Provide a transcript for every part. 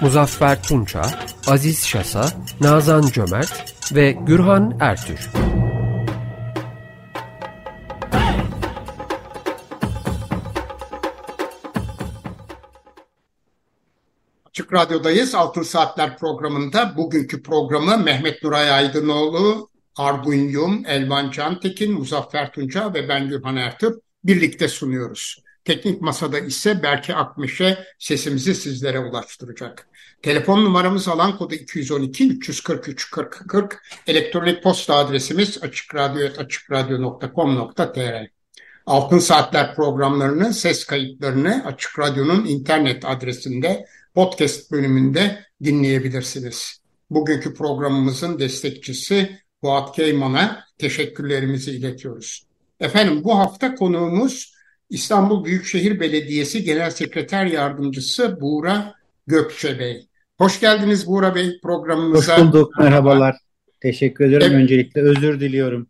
Muzaffer Tunça, Aziz Şasa, Nazan Cömert ve Gürhan Ertür. Açık Radyo'dayız. Altın Saatler programında bugünkü programı Mehmet Nuray Aydınoğlu, Argun Yum, Elvan Cantekin, Muzaffer Tunca ve ben Gürhan Ertür birlikte sunuyoruz. Teknik masada ise Berke Akmış'e sesimizi sizlere ulaştıracak. Telefon numaramız alan kodu 212 343 40 40. Elektronik posta adresimiz açıkradyo.com.tr Altın Saatler programlarını, ses kayıtlarını Açık Radyo'nun internet adresinde podcast bölümünde dinleyebilirsiniz. Bugünkü programımızın destekçisi Fuat Keyman'a teşekkürlerimizi iletiyoruz. Efendim bu hafta konuğumuz İstanbul Büyükşehir Belediyesi Genel Sekreter Yardımcısı Buğra Gökçe Bey. Hoş geldiniz Buğra Bey programımıza. Hoş bulduk, merhabalar. Teşekkür ederim. Evet. Öncelikle özür diliyorum.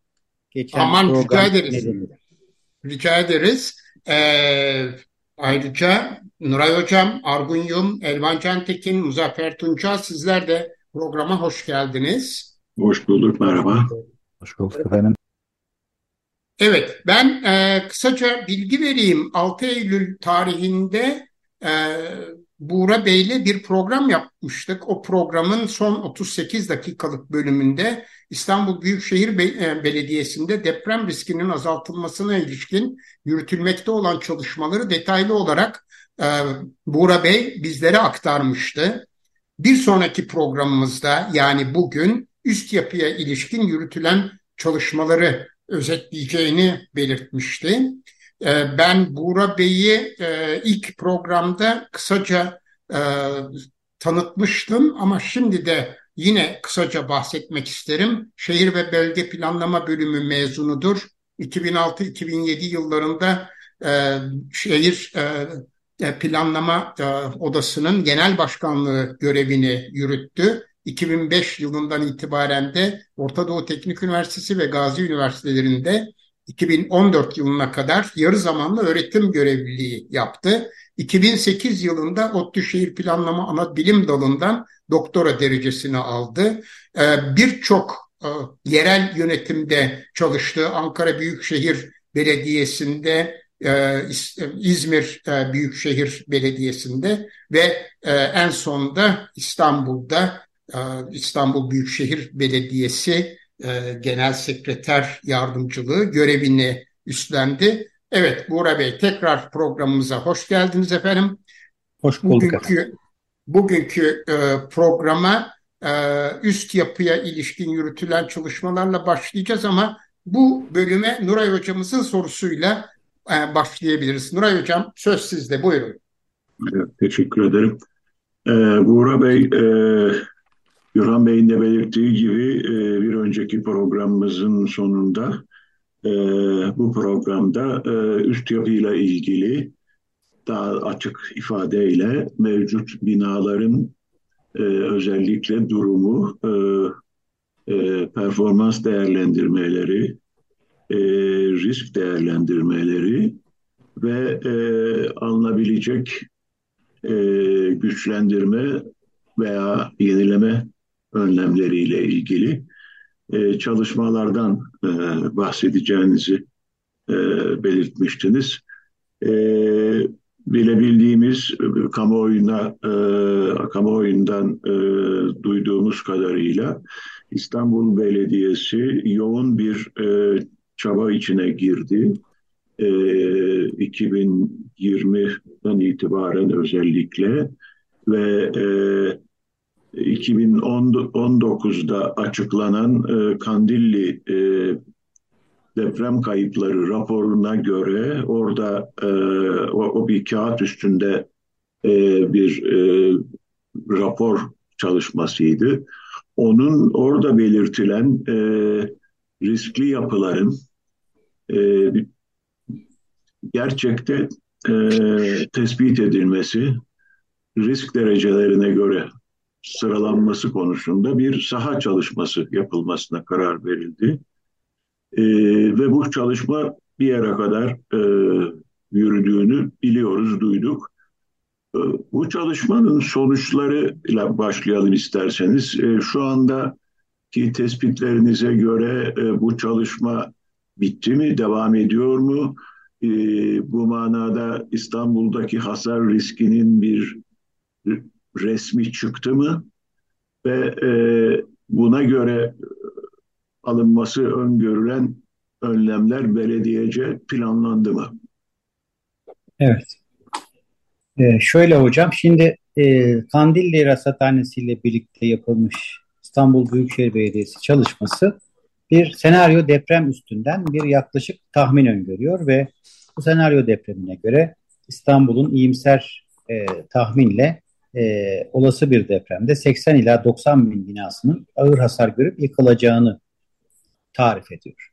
Geçen Aman rica ederiz. Nedeniyle. Rica ederiz. Ee, ayrıca Nuray Hocam, Argun Yum, Elvan Cantekin, Muzaffer Tunca sizler de programa hoş geldiniz. Hoş bulduk, merhaba. Hoş bulduk efendim. Evet, ben e, kısaca bilgi vereyim. 6 Eylül tarihinde e, Buğra Bey'le bir program yapmıştık. O programın son 38 dakikalık bölümünde İstanbul Büyükşehir e, Belediyesi'nde deprem riskinin azaltılmasına ilişkin yürütülmekte olan çalışmaları detaylı olarak e, Buğra Bey bizlere aktarmıştı. Bir sonraki programımızda yani bugün üst yapıya ilişkin yürütülen çalışmaları özetleyeceğini belirtmişti. Ee, ben Buğra Bey'i e, ilk programda kısaca e, tanıtmıştım ama şimdi de yine kısaca bahsetmek isterim. Şehir ve Bölge Planlama Bölümü mezunudur. 2006-2007 yıllarında e, şehir planlama odasının genel başkanlığı görevini yürüttü. 2005 yılından itibaren de Orta Doğu Teknik Üniversitesi ve Gazi Üniversitelerinde 2014 yılına kadar yarı zamanlı öğretim görevliliği yaptı. 2008 yılında ODTÜ Şehir Planlama Ana Bilim Dalı'ndan doktora derecesini aldı. Ee, birçok e, yerel yönetimde çalıştı. Ankara Büyükşehir Belediyesi'nde, e, İzmir e, Büyükşehir Belediyesi'nde ve en sonunda İstanbul'da İstanbul Büyükşehir Belediyesi e, Genel Sekreter Yardımcılığı görevini üstlendi. Evet Buğra Bey tekrar programımıza hoş geldiniz efendim. Hoş bulduk bugünkü, efendim. Bugünkü e, programa e, üst yapıya ilişkin yürütülen çalışmalarla başlayacağız ama bu bölüme Nuray Hocamızın sorusuyla başlayabiliriz. Nuray Hocam söz sizde buyurun. Evet, teşekkür ederim. Ee, Buğra Bey e, Gürhan Bey'in de belirttiği gibi e, bir önceki programımızın sonunda e, bu programda e, üst yapıyla ilgili daha açık ifadeyle mevcut binaların e, özellikle durumu, e, e, performans değerlendirmeleri, e, risk değerlendirmeleri ve e, alınabilecek e, güçlendirme veya yenileme önlemleriyle ilgili e, çalışmalardan e, bahsedeceğinizi e, belirtmiştiniz. Bilebildiğimiz kamuoyuna kamuoyundan duyduğumuz kadarıyla İstanbul Belediyesi yoğun bir çaba içine girdi. E, 2020'den itibaren özellikle ve e, 2019'da açıklanan e, Kandilli e, deprem kayıpları raporuna göre orada e, o, o bir kağıt üstünde e, bir e, rapor çalışmasıydı. onun orada belirtilen e, riskli yapıların e, gerçekte e, tespit edilmesi, risk derecelerine göre sıralanması konusunda bir saha çalışması yapılmasına karar verildi. E, ve bu çalışma bir yere kadar e, yürüdüğünü biliyoruz, duyduk. E, bu çalışmanın sonuçlarıyla başlayalım isterseniz. E, şu anda ki tespitlerinize göre e, bu çalışma bitti mi, devam ediyor mu? E, bu manada İstanbul'daki hasar riskinin bir resmi çıktı mı? Ve e, buna göre alınması öngörülen önlemler belediyece planlandı mı? Evet. Ee, şöyle hocam, şimdi e, Kandilli Rasathanesi ile birlikte yapılmış İstanbul Büyükşehir Belediyesi çalışması bir senaryo deprem üstünden bir yaklaşık tahmin öngörüyor ve bu senaryo depremine göre İstanbul'un iyimser e, tahminle e, olası bir depremde 80 ila 90 bin binasının ağır hasar görüp yıkılacağını tarif ediyor.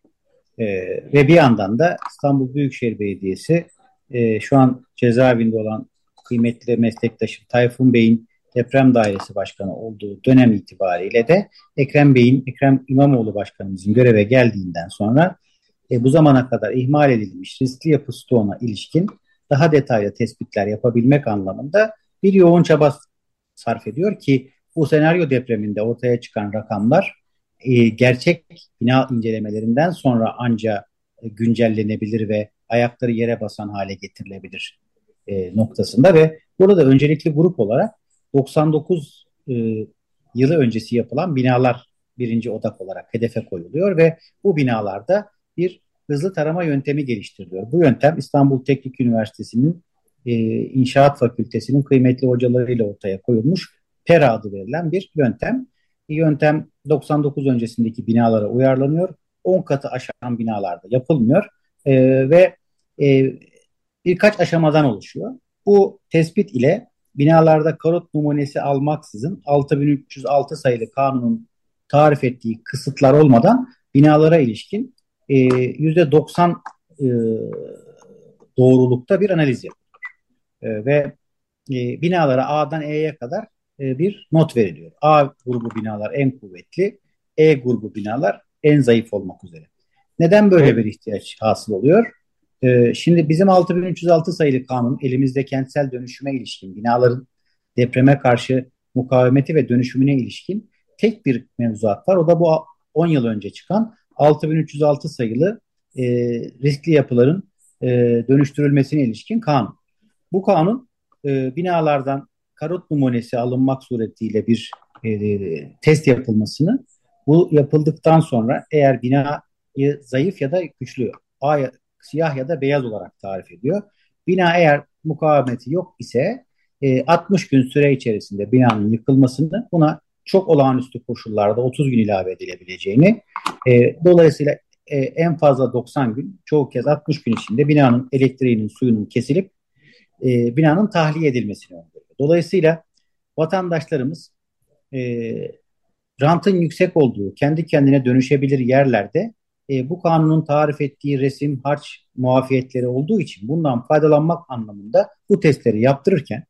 E, ve bir yandan da İstanbul Büyükşehir Belediyesi e, şu an cezaevinde olan kıymetli meslektaşım Tayfun Bey'in deprem dairesi başkanı olduğu dönem itibariyle de Ekrem Bey'in, Ekrem İmamoğlu başkanımızın göreve geldiğinden sonra e, bu zamana kadar ihmal edilmiş riskli yapı stoğuna ilişkin daha detaylı tespitler yapabilmek anlamında bir yoğun çaba sarf ediyor ki bu senaryo depreminde ortaya çıkan rakamlar e, gerçek bina incelemelerinden sonra anca e, güncellenebilir ve ayakları yere basan hale getirilebilir e, noktasında ve burada öncelikli grup olarak 99 e, yılı öncesi yapılan binalar birinci odak olarak hedefe koyuluyor ve bu binalarda bir hızlı tarama yöntemi geliştiriliyor. Bu yöntem İstanbul Teknik Üniversitesi'nin e, İnşaat Fakültesi'nin kıymetli hocalarıyla ortaya koyulmuş PERA adı verilen bir yöntem. Yöntem 99 öncesindeki binalara uyarlanıyor. 10 katı aşan binalarda yapılmıyor e, ve e, birkaç aşamadan oluşuyor. Bu tespit ile binalarda karot numunesi almaksızın 6306 sayılı kanunun tarif ettiği kısıtlar olmadan binalara ilişkin e, %90 e, doğrulukta bir analiz yapılıyor. E, ve e, binalara A'dan E'ye kadar e, bir not veriliyor. A grubu binalar en kuvvetli, E grubu binalar en zayıf olmak üzere. Neden böyle bir ihtiyaç hasıl oluyor? E, şimdi bizim 6306 sayılı kanun elimizde kentsel dönüşüme ilişkin binaların depreme karşı mukavemeti ve dönüşümüne ilişkin tek bir mevzuat var. O da bu 10 yıl önce çıkan 6306 sayılı e, riskli yapıların e, dönüştürülmesine ilişkin kanun. Bu kanun e, binalardan karot numunesi alınmak suretiyle bir e, test yapılmasını bu yapıldıktan sonra eğer binayı zayıf ya da güçlü A, siyah ya da beyaz olarak tarif ediyor. Bina eğer mukavemeti yok ise e, 60 gün süre içerisinde binanın yıkılmasını buna çok olağanüstü koşullarda 30 gün ilave edilebileceğini e, dolayısıyla e, en fazla 90 gün çoğu kez 60 gün içinde binanın elektriğinin suyunun kesilip e, binanın tahliye edilmesini öngörüyor. Dolayısıyla vatandaşlarımız e, rantın yüksek olduğu, kendi kendine dönüşebilir yerlerde e, bu kanunun tarif ettiği resim, harç muafiyetleri olduğu için bundan faydalanmak anlamında bu testleri yaptırırken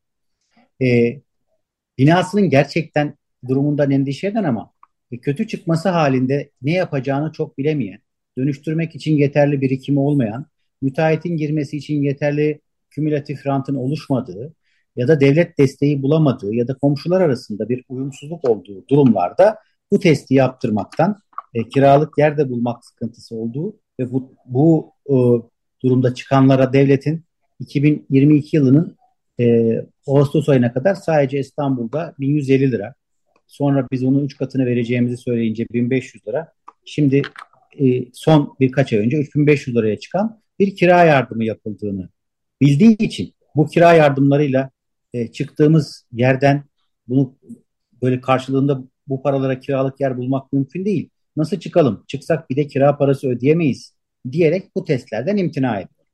e, binasının gerçekten durumundan endişe eden ama e, kötü çıkması halinde ne yapacağını çok bilemeyen, dönüştürmek için yeterli birikimi olmayan, müteahhitin girmesi için yeterli kümülatif rantın oluşmadığı ya da devlet desteği bulamadığı ya da komşular arasında bir uyumsuzluk olduğu durumlarda bu testi yaptırmaktan e, kiralık yerde bulmak sıkıntısı olduğu ve bu, bu e, durumda çıkanlara devletin 2022 yılının e, Ağustos ayına kadar sadece İstanbul'da 1150 lira. Sonra biz onun 3 katını vereceğimizi söyleyince 1500 lira. Şimdi e, son birkaç ay önce 3500 liraya çıkan bir kira yardımı yapıldığını bildiği için bu kira yardımlarıyla e, çıktığımız yerden bunu böyle karşılığında bu paralara kiralık yer bulmak mümkün değil. Nasıl çıkalım? Çıksak bir de kira parası ödeyemeyiz diyerek bu testlerden imtina ediyor.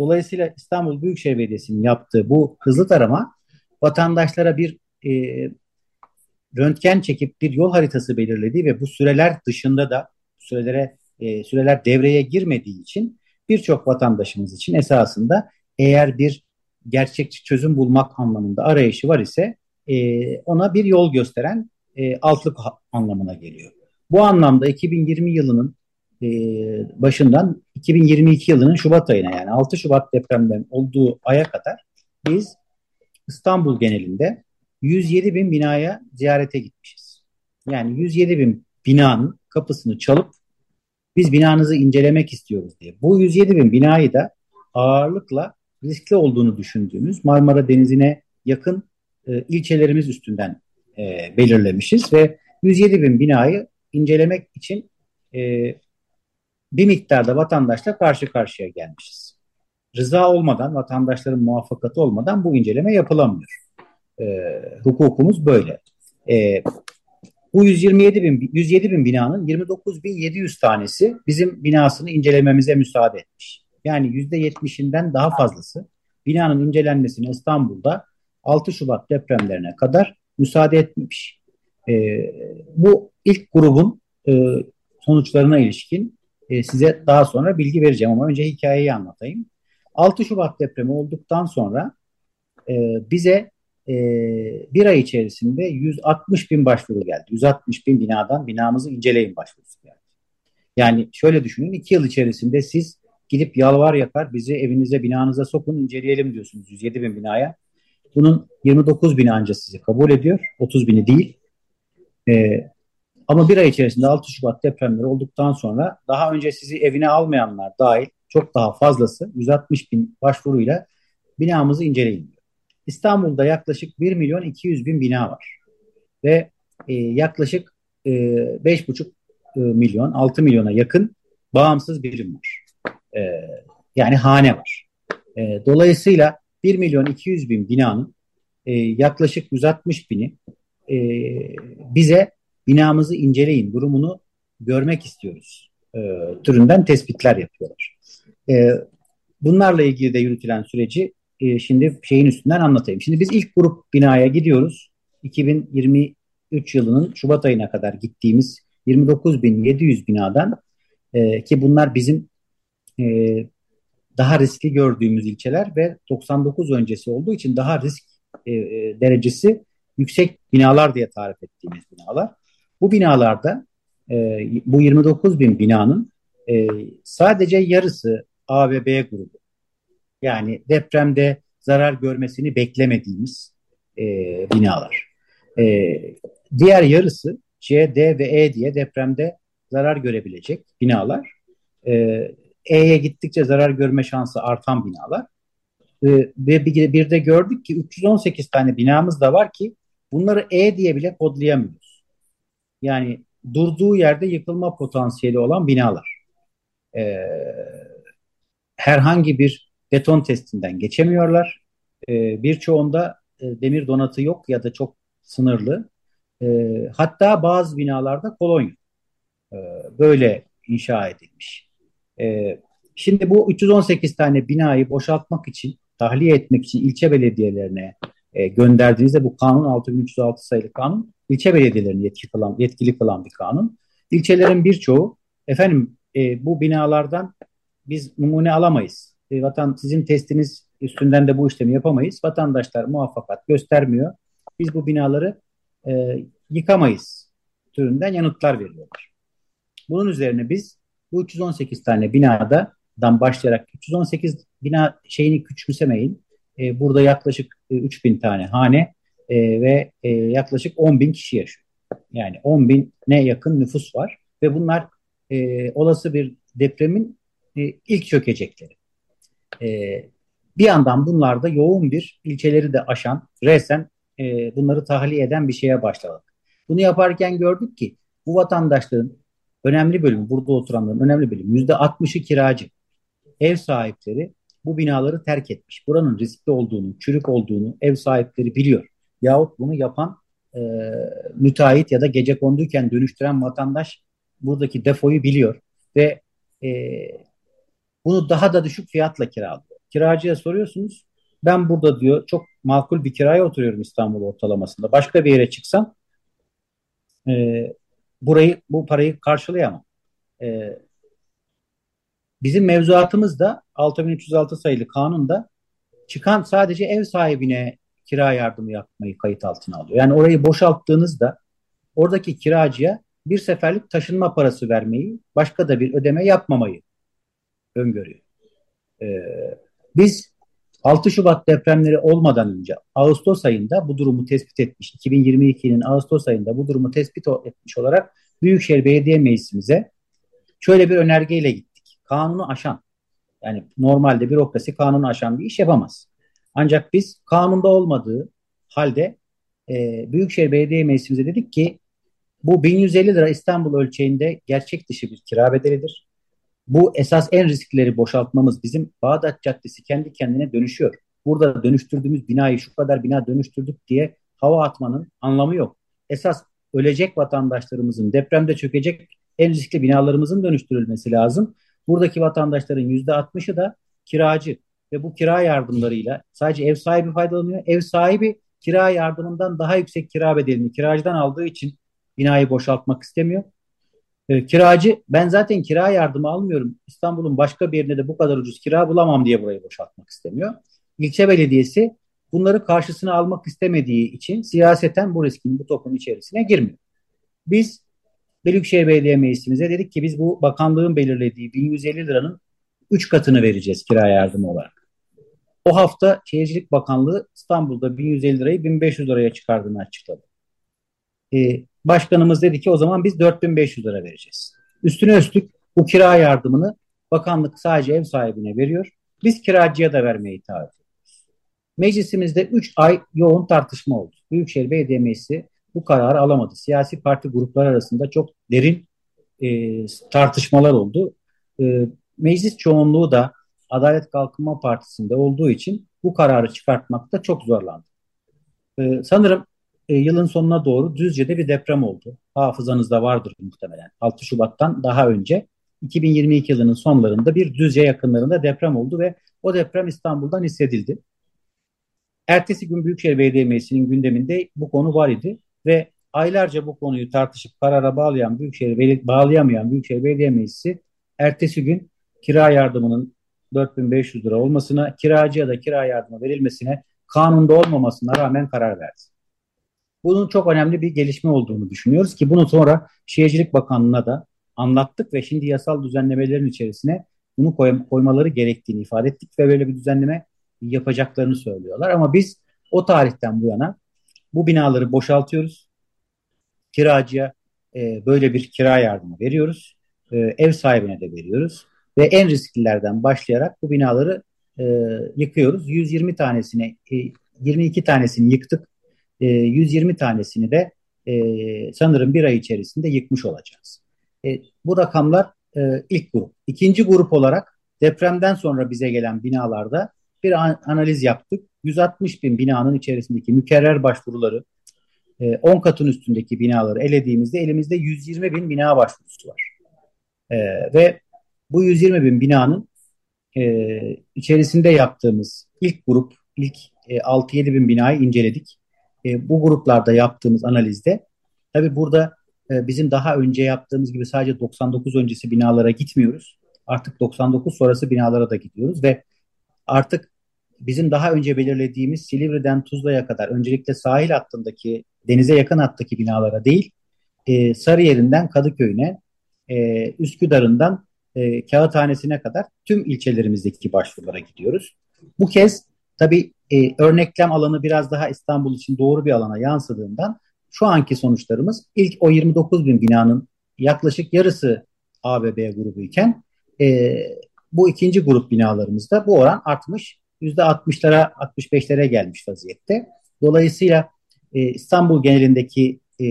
Dolayısıyla İstanbul Büyükşehir Belediyesi'nin yaptığı bu hızlı tarama vatandaşlara bir e, röntgen çekip bir yol haritası belirlediği ve bu süreler dışında da sürelere e, süreler devreye girmediği için birçok vatandaşımız için esasında eğer bir gerçekçi çözüm bulmak anlamında arayışı var ise e, ona bir yol gösteren e, altlık anlamına geliyor. Bu anlamda 2020 yılının e, başından 2022 yılının Şubat ayına yani 6 Şubat depremlerin olduğu aya kadar biz İstanbul genelinde 107 bin binaya ziyarete gitmişiz. Yani 107 bin binanın kapısını çalıp biz binanızı incelemek istiyoruz diye. Bu 107 bin binayı da ağırlıkla riskli olduğunu düşündüğümüz Marmara Denizi'ne yakın e, ilçelerimiz üstünden e, belirlemişiz ve 107 bin binayı incelemek için e, bir miktarda vatandaşla karşı karşıya gelmişiz. Rıza olmadan, vatandaşların muvaffakatı olmadan bu inceleme yapılamıyor. E, hukukumuz böyle. E, bu 127 bin, 107 bin binanın 29 bin 700 tanesi bizim binasını incelememize müsaade etmiş. Yani %70'inden daha fazlası binanın incelenmesine İstanbul'da 6 Şubat depremlerine kadar müsaade etmemiş. E, bu ilk grubun e, sonuçlarına ilişkin e, size daha sonra bilgi vereceğim ama önce hikayeyi anlatayım. 6 Şubat depremi olduktan sonra e, bize e, bir ay içerisinde 160 bin başvuru geldi. 160 bin binadan binamızı inceleyin başvurusu geldi. Yani şöyle düşünün iki yıl içerisinde siz gidip yalvar yakar bizi evinize binanıza sokun inceleyelim diyorsunuz 107 bin binaya. Bunun 29 bini ancak sizi kabul ediyor. 30 bini değil. Ee, ama bir ay içerisinde 6 Şubat depremleri olduktan sonra daha önce sizi evine almayanlar dahil çok daha fazlası 160 bin başvuruyla binamızı inceleyin diyor. İstanbul'da yaklaşık 1 milyon 200 bin bina var. Ve e, yaklaşık e, 5,5 e, milyon 6 milyona yakın bağımsız birim var. E, yani hane var. E, dolayısıyla 1 milyon 200 bin binanın e, yaklaşık 160 bini e, bize binamızı inceleyin, durumunu görmek istiyoruz e, türünden tespitler yapıyorlar. E, bunlarla ilgili de yürütülen süreci e, şimdi şeyin üstünden anlatayım. Şimdi biz ilk grup binaya gidiyoruz. 2023 yılının Şubat ayına kadar gittiğimiz 29.700 binadan e, ki bunlar bizim e, daha riskli gördüğümüz ilçeler ve 99 öncesi olduğu için daha risk e, e, derecesi yüksek binalar diye tarif ettiğimiz binalar. Bu binalarda e, bu 29 bin binanın e, sadece yarısı A ve B grubu. Yani depremde zarar görmesini beklemediğimiz e, binalar. E, diğer yarısı C, D ve E diye depremde zarar görebilecek binalar. E, E'ye gittikçe zarar görme şansı artan binalar. E, ve bir, de gördük ki 318 tane binamız da var ki bunları E diye bile kodlayamıyoruz. Yani durduğu yerde yıkılma potansiyeli olan binalar. E, herhangi bir beton testinden geçemiyorlar. E, birçoğunda e, demir donatı yok ya da çok sınırlı. Hatta bazı binalarda kolonya e, böyle inşa edilmiş. E, şimdi bu 318 tane binayı boşaltmak için, tahliye etmek için ilçe belediyelerine e, gönderdiğinizde bu kanun 6306 sayılı kanun ilçe belediyelerinin yetkili kılan, yetkili kılan bir kanun. İlçelerin birçoğu efendim e, bu binalardan biz numune alamayız. E, vatan sizin testiniz üstünden de bu işlemi yapamayız. Vatandaşlar muvaffakat göstermiyor. Biz bu binaları e, yıkamayız türünden yanıtlar veriyorlar. Bunun üzerine biz bu 318 tane binadan başlayarak 318 bina şeyini küçümsemeyin. E, burada yaklaşık e, 3000 tane hane e, ve e, yaklaşık 10 bin kişi yaşıyor. Yani 10 bine yakın nüfus var ve bunlar e, olası bir depremin e, ilk çökecekleri. E, bir yandan bunlarda yoğun bir ilçeleri de aşan, resen e, bunları tahliye eden bir şeye başladık. Bunu yaparken gördük ki bu vatandaşların önemli bölümü, burada oturanların önemli bölümü, yüzde 60'ı kiracı. Ev sahipleri bu binaları terk etmiş. Buranın riskli olduğunu, çürük olduğunu ev sahipleri biliyor. Yahut bunu yapan e, müteahhit ya da gece konduyken dönüştüren vatandaş buradaki defoyu biliyor ve e, bunu daha da düşük fiyatla kiralıyor. Kiracıya soruyorsunuz. Ben burada diyor çok makul bir kiraya oturuyorum İstanbul ortalamasında. Başka bir yere çıksam e, burayı bu parayı karşılayamam. E, bizim mevzuatımız da 6306 sayılı kanunda çıkan sadece ev sahibine kira yardımı yapmayı kayıt altına alıyor. Yani orayı boşalttığınızda oradaki kiracıya bir seferlik taşınma parası vermeyi, başka da bir ödeme yapmamayı öngörüyor. Ee, biz 6 Şubat depremleri olmadan önce Ağustos ayında bu durumu tespit etmiş. 2022'nin Ağustos ayında bu durumu tespit etmiş olarak Büyükşehir Belediye Meclisimize şöyle bir önergeyle gittik. Kanunu aşan yani normalde bürokrasi kanunu aşan bir iş yapamaz. Ancak biz kanunda olmadığı halde e, Büyükşehir Belediye Meclisimize dedik ki bu 1150 lira İstanbul ölçeğinde gerçek dışı bir kira bedelidir. Bu esas en riskleri boşaltmamız bizim Bağdat Caddesi kendi kendine dönüşüyor. Burada dönüştürdüğümüz binayı şu kadar bina dönüştürdük diye hava atmanın anlamı yok. Esas ölecek vatandaşlarımızın depremde çökecek en riskli binalarımızın dönüştürülmesi lazım. Buradaki vatandaşların yüzde altmışı da kiracı ve bu kira yardımlarıyla sadece ev sahibi faydalanıyor. Ev sahibi kira yardımından daha yüksek kira bedelini kiracıdan aldığı için binayı boşaltmak istemiyor. E, kiracı ben zaten kira yardımı almıyorum. İstanbul'un başka bir yerinde de bu kadar ucuz kira bulamam diye burayı boşaltmak istemiyor. İlçe belediyesi bunları karşısına almak istemediği için siyaseten bu riskin bu topun içerisine girmiyor. Biz Büyükşehir Belediye Meclisimize dedik ki biz bu bakanlığın belirlediği 1150 liranın 3 katını vereceğiz kira yardımı olarak. O hafta Şehircilik Bakanlığı İstanbul'da 1150 lirayı 1500 liraya çıkardığını açıkladı. Ee, başkanımız dedi ki o zaman biz 4500 lira vereceğiz. Üstüne üstlük bu kira yardımını bakanlık sadece ev sahibine veriyor. Biz kiracıya da vermeyi taahhüt ediyoruz. Meclisimizde 3 ay yoğun tartışma oldu. Büyükşehir Belediye Meclisi bu kararı alamadı. Siyasi parti grupları arasında çok derin e, tartışmalar oldu. E, meclis çoğunluğu da Adalet Kalkınma Partisi'nde olduğu için bu kararı çıkartmakta çok zorlandı. E, sanırım e, yılın sonuna doğru Düzce'de bir deprem oldu. Hafızanızda vardır muhtemelen. 6 Şubat'tan daha önce 2022 yılının sonlarında bir Düzce yakınlarında deprem oldu ve o deprem İstanbul'dan hissedildi. Ertesi gün Büyükşehir Belediye Meclisi'nin gündeminde bu konu var idi ve aylarca bu konuyu tartışıp karara bağlayan Büyükşehir bağlayamayan Büyükşehir Belediye Meclisi ertesi gün kira yardımının 4500 lira olmasına, kiracıya da kira yardımı verilmesine kanunda olmamasına rağmen karar verdi. Bunun çok önemli bir gelişme olduğunu düşünüyoruz ki bunu sonra Şehircilik Bakanlığı'na da anlattık ve şimdi yasal düzenlemelerin içerisine bunu koy, koymaları gerektiğini ifade ettik ve böyle bir düzenleme yapacaklarını söylüyorlar. Ama biz o tarihten bu yana bu binaları boşaltıyoruz. Kiracıya e, böyle bir kira yardımı veriyoruz. E, ev sahibine de veriyoruz. Ve en risklilerden başlayarak bu binaları e, yıkıyoruz. 120 tanesini, e, 22 tanesini yıktık. E, 120 tanesini de e, sanırım bir ay içerisinde yıkmış olacağız. E, bu rakamlar e, ilk grup. İkinci grup olarak depremden sonra bize gelen binalarda bir analiz yaptık. 160 bin binanın içerisindeki mükerrer başvuruları 10 e, katın üstündeki binaları elediğimizde elimizde 120 bin bina başvurusu var. E, ve bu 120 bin binanın e, içerisinde yaptığımız ilk grup, ilk 6-7 bin binayı inceledik. Bu gruplarda yaptığımız analizde tabi burada bizim daha önce yaptığımız gibi sadece 99 öncesi binalara gitmiyoruz. Artık 99 sonrası binalara da gidiyoruz ve artık bizim daha önce belirlediğimiz Silivri'den Tuzla'ya kadar öncelikle sahil hattındaki denize yakın hattaki binalara değil e, Sarıyer'inden Kadıköy'üne e, Üsküdar'ından e, Kağıthanesi'ne kadar tüm ilçelerimizdeki başvurulara gidiyoruz. Bu kez tabii e, örneklem alanı biraz daha İstanbul için doğru bir alana yansıdığından şu anki sonuçlarımız ilk o 29 bin binanın yaklaşık yarısı ABB grubuyken e, bu ikinci grup binalarımızda bu oran artmış %60'lara 65'lere gelmiş vaziyette. Dolayısıyla e, İstanbul genelindeki e,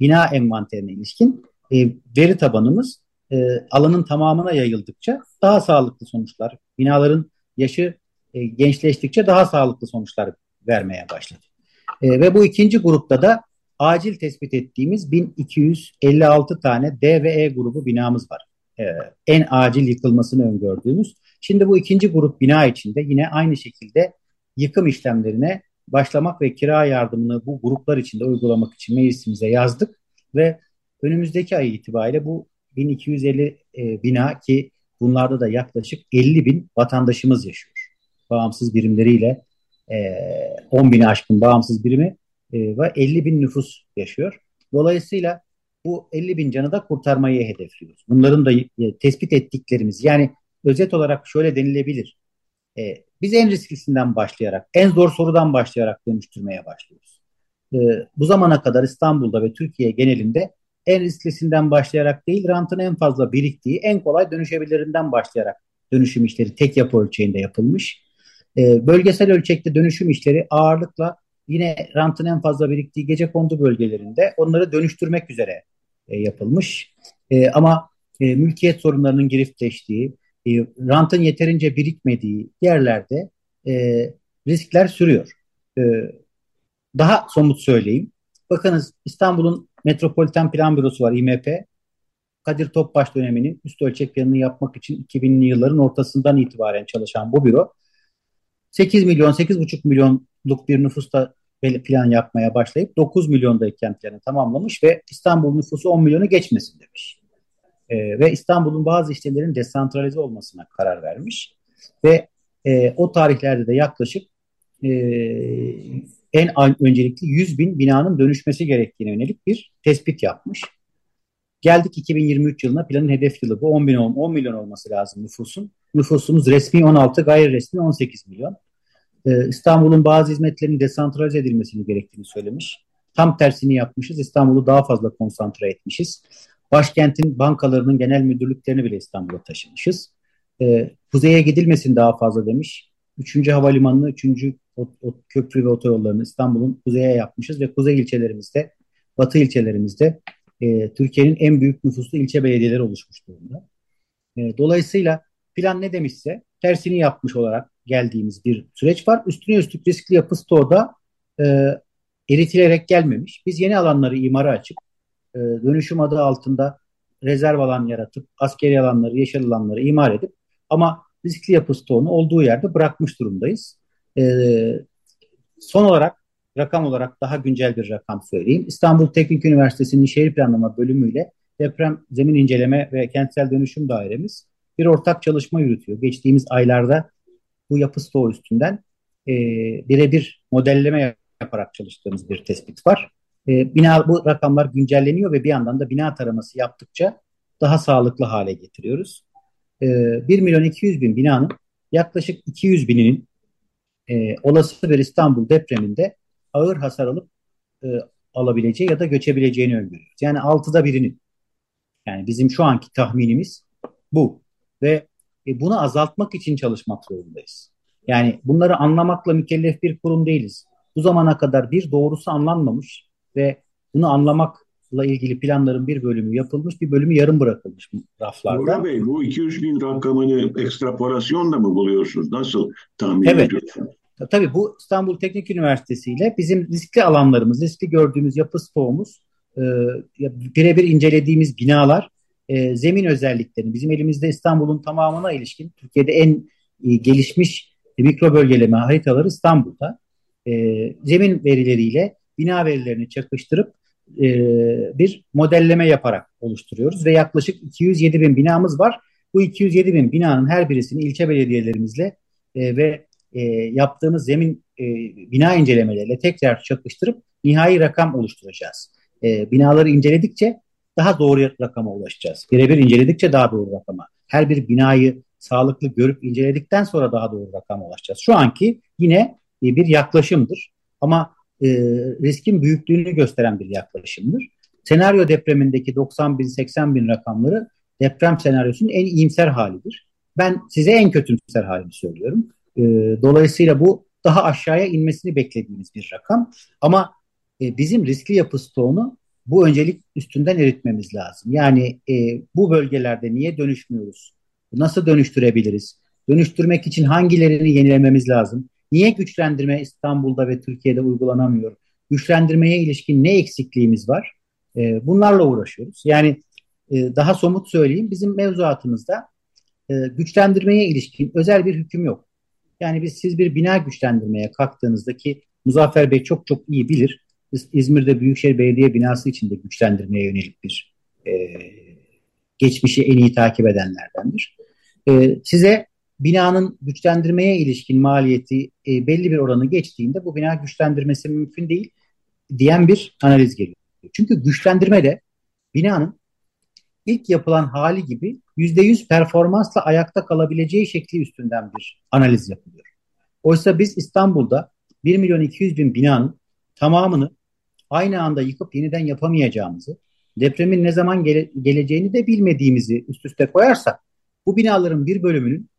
bina envanterine ilişkin e, veri tabanımız e, alanın tamamına yayıldıkça daha sağlıklı sonuçlar, binaların yaşı e, gençleştikçe daha sağlıklı sonuçlar vermeye başladı. E, ve bu ikinci grupta da acil tespit ettiğimiz 1256 tane D ve E grubu binamız var. E, en acil yıkılmasını öngördüğümüz Şimdi bu ikinci grup bina içinde yine aynı şekilde yıkım işlemlerine başlamak ve kira yardımını bu gruplar içinde uygulamak için meclisimize yazdık. ve önümüzdeki ay itibariyle bu 1250 e, bina ki bunlarda da yaklaşık 50 bin vatandaşımız yaşıyor. Bağımsız birimleriyle e, 10 bini aşkın bağımsız birimi e, ve 50 bin nüfus yaşıyor. Dolayısıyla bu 50 bin canı da kurtarmayı hedefliyoruz. Bunların da e, tespit ettiklerimiz yani özet olarak şöyle denilebilir. E, biz en risklisinden başlayarak, en zor sorudan başlayarak dönüştürmeye başlıyoruz. E, bu zamana kadar İstanbul'da ve Türkiye genelinde en risklisinden başlayarak değil, rantın en fazla biriktiği, en kolay dönüşebilirinden başlayarak dönüşüm işleri tek yapı ölçeğinde yapılmış. E, bölgesel ölçekte dönüşüm işleri ağırlıkla yine rantın en fazla biriktiği gece kondu bölgelerinde onları dönüştürmek üzere e, yapılmış. E, ama e, mülkiyet sorunlarının girifleştiği, e, rantın yeterince birikmediği yerlerde e, riskler sürüyor. E, daha somut söyleyeyim. Bakınız İstanbul'un Metropoliten Plan Bürosu var İMP. Kadir Topbaş döneminin üst ölçek planını yapmak için 2000'li yılların ortasından itibaren çalışan bu büro 8 milyon, 8,5 milyonluk bir nüfusta plan yapmaya başlayıp 9 milyondayken planı tamamlamış ve İstanbul nüfusu 10 milyonu geçmesin demiş. Ee, ve İstanbul'un bazı işlemlerin desantralize olmasına karar vermiş ve e, o tarihlerde de yaklaşık e, en öncelikli 100 bin binanın dönüşmesi gerektiğine yönelik bir tespit yapmış. Geldik 2023 yılına planın hedef yılı bu 10, bin, 10 milyon olması lazım nüfusun. Nüfusumuz resmi 16, gayri resmi 18 milyon. Ee, İstanbul'un bazı hizmetlerinin desantralize edilmesini gerektiğini söylemiş. Tam tersini yapmışız. İstanbul'u daha fazla konsantre etmişiz. Başkentin bankalarının genel müdürlüklerini bile İstanbul'a taşımışız. Ee, kuzeye gidilmesin daha fazla demiş. Üçüncü havalimanını, üçüncü o, o köprü ve otoyollarını İstanbul'un kuzeye yapmışız ve kuzey ilçelerimizde, batı ilçelerimizde e, Türkiye'nin en büyük nüfuslu ilçe belediyeleri oluşmuş durumda. E, dolayısıyla plan ne demişse tersini yapmış olarak geldiğimiz bir süreç var. Üstüne üstlük riskli yapı stoğda e, eritilerek gelmemiş. Biz yeni alanları imara açıp e, dönüşüm adı altında rezerv alan yaratıp askeri alanları, yeşil alanları imar edip ama riskli yapı stoğunu olduğu yerde bırakmış durumdayız. E, son olarak rakam olarak daha güncel bir rakam söyleyeyim. İstanbul Teknik Üniversitesi'nin şehir planlama bölümüyle deprem zemin inceleme ve kentsel dönüşüm dairemiz bir ortak çalışma yürütüyor. Geçtiğimiz aylarda bu yapı stoğu üstünden e, birebir modelleme yaparak çalıştığımız bir tespit var. E, bina bu rakamlar güncelleniyor ve bir yandan da bina taraması yaptıkça daha sağlıklı hale getiriyoruz. E, 1 milyon 200 bin binanın yaklaşık 200 bininin e, olası bir İstanbul depreminde ağır hasar alıp e, alabileceği ya da göçebileceğini öngörüyoruz. Yani altıda birinin. Yani bizim şu anki tahminimiz bu. Ve e, bunu azaltmak için çalışmak zorundayız. Yani bunları anlamakla mükellef bir kurum değiliz. Bu zamana kadar bir doğrusu anlanmamış ve bunu anlamakla ilgili planların bir bölümü yapılmış, bir bölümü yarım bırakılmış raflarda. Burak Bey bu 200 bin rakamını ekstrapolasyonla mı buluyorsunuz? Nasıl tahmin evet. ediyorsunuz? Tabii bu İstanbul Teknik Üniversitesi ile bizim riskli alanlarımız, riskli gördüğümüz yapı stoğumuz, e, birebir incelediğimiz binalar e, zemin özelliklerini bizim elimizde İstanbul'un tamamına ilişkin Türkiye'de en e, gelişmiş mikro bölgeleme haritaları İstanbul'da. E, zemin verileriyle bina verilerini çakıştırıp e, bir modelleme yaparak oluşturuyoruz ve yaklaşık 207 bin binamız var. Bu 207 bin binanın her birisini ilçe belediyelerimizle e, ve e, yaptığımız zemin e, bina incelemeleriyle tekrar çakıştırıp nihai rakam oluşturacağız. E, binaları inceledikçe daha doğru rakama ulaşacağız. Birebir inceledikçe daha doğru rakama. Her bir binayı sağlıklı görüp inceledikten sonra daha doğru rakama ulaşacağız. Şu anki yine e, bir yaklaşımdır. Ama e, riskin büyüklüğünü gösteren bir yaklaşımdır. Senaryo depremindeki 90 bin 80 bin rakamları deprem senaryosunun en iyimser halidir. Ben size en kötümser halini söylüyorum. E, dolayısıyla bu daha aşağıya inmesini beklediğimiz bir rakam. Ama e, bizim riskli yapı stoğunu bu öncelik üstünden eritmemiz lazım. Yani e, bu bölgelerde niye dönüşmüyoruz? Nasıl dönüştürebiliriz? Dönüştürmek için hangilerini yenilememiz lazım? Niye güçlendirme İstanbul'da ve Türkiye'de uygulanamıyor? Güçlendirmeye ilişkin ne eksikliğimiz var? E, bunlarla uğraşıyoruz. Yani e, daha somut söyleyeyim bizim mevzuatımızda e, güçlendirmeye ilişkin özel bir hüküm yok. Yani biz siz bir bina güçlendirmeye kalktığınızda ki Muzaffer Bey çok çok iyi bilir İzmir'de Büyükşehir Belediye binası içinde güçlendirmeye yönelik bir e, geçmişi en iyi takip edenlerdendir. E, size binanın güçlendirmeye ilişkin maliyeti e, belli bir oranı geçtiğinde bu bina güçlendirmesi mümkün değil diyen bir analiz geliyor. Çünkü güçlendirme de binanın ilk yapılan hali gibi %100 performansla ayakta kalabileceği şekli üstünden bir analiz yapılıyor. Oysa biz İstanbul'da 1 milyon 200 bin binanın tamamını aynı anda yıkıp yeniden yapamayacağımızı, depremin ne zaman gele, geleceğini de bilmediğimizi üst üste koyarsak bu binaların bir bölümünün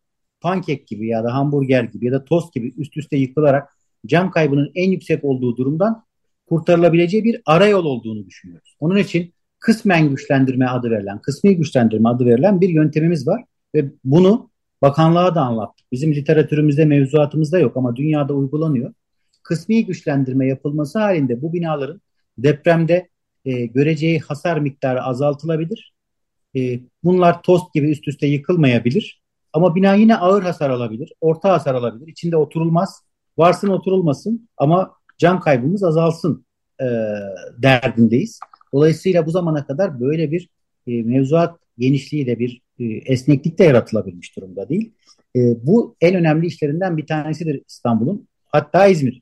pankek gibi ya da hamburger gibi ya da tost gibi üst üste yıkılarak cam kaybının en yüksek olduğu durumdan kurtarılabileceği bir arayol olduğunu düşünüyoruz. Onun için kısmen güçlendirme adı verilen, kısmi güçlendirme adı verilen bir yöntemimiz var ve bunu bakanlığa da anlattık. Bizim literatürümüzde, mevzuatımızda yok ama dünyada uygulanıyor. Kısmi güçlendirme yapılması halinde bu binaların depremde e, göreceği hasar miktarı azaltılabilir. E, bunlar tost gibi üst üste yıkılmayabilir. Ama bina yine ağır hasar alabilir, orta hasar alabilir. İçinde oturulmaz, varsın oturulmasın ama can kaybımız azalsın e, derdindeyiz. Dolayısıyla bu zamana kadar böyle bir e, mevzuat genişliği de bir e, esneklik de yaratılabilmiş durumda değil. E, bu en önemli işlerinden bir tanesidir İstanbul'un. Hatta İzmir.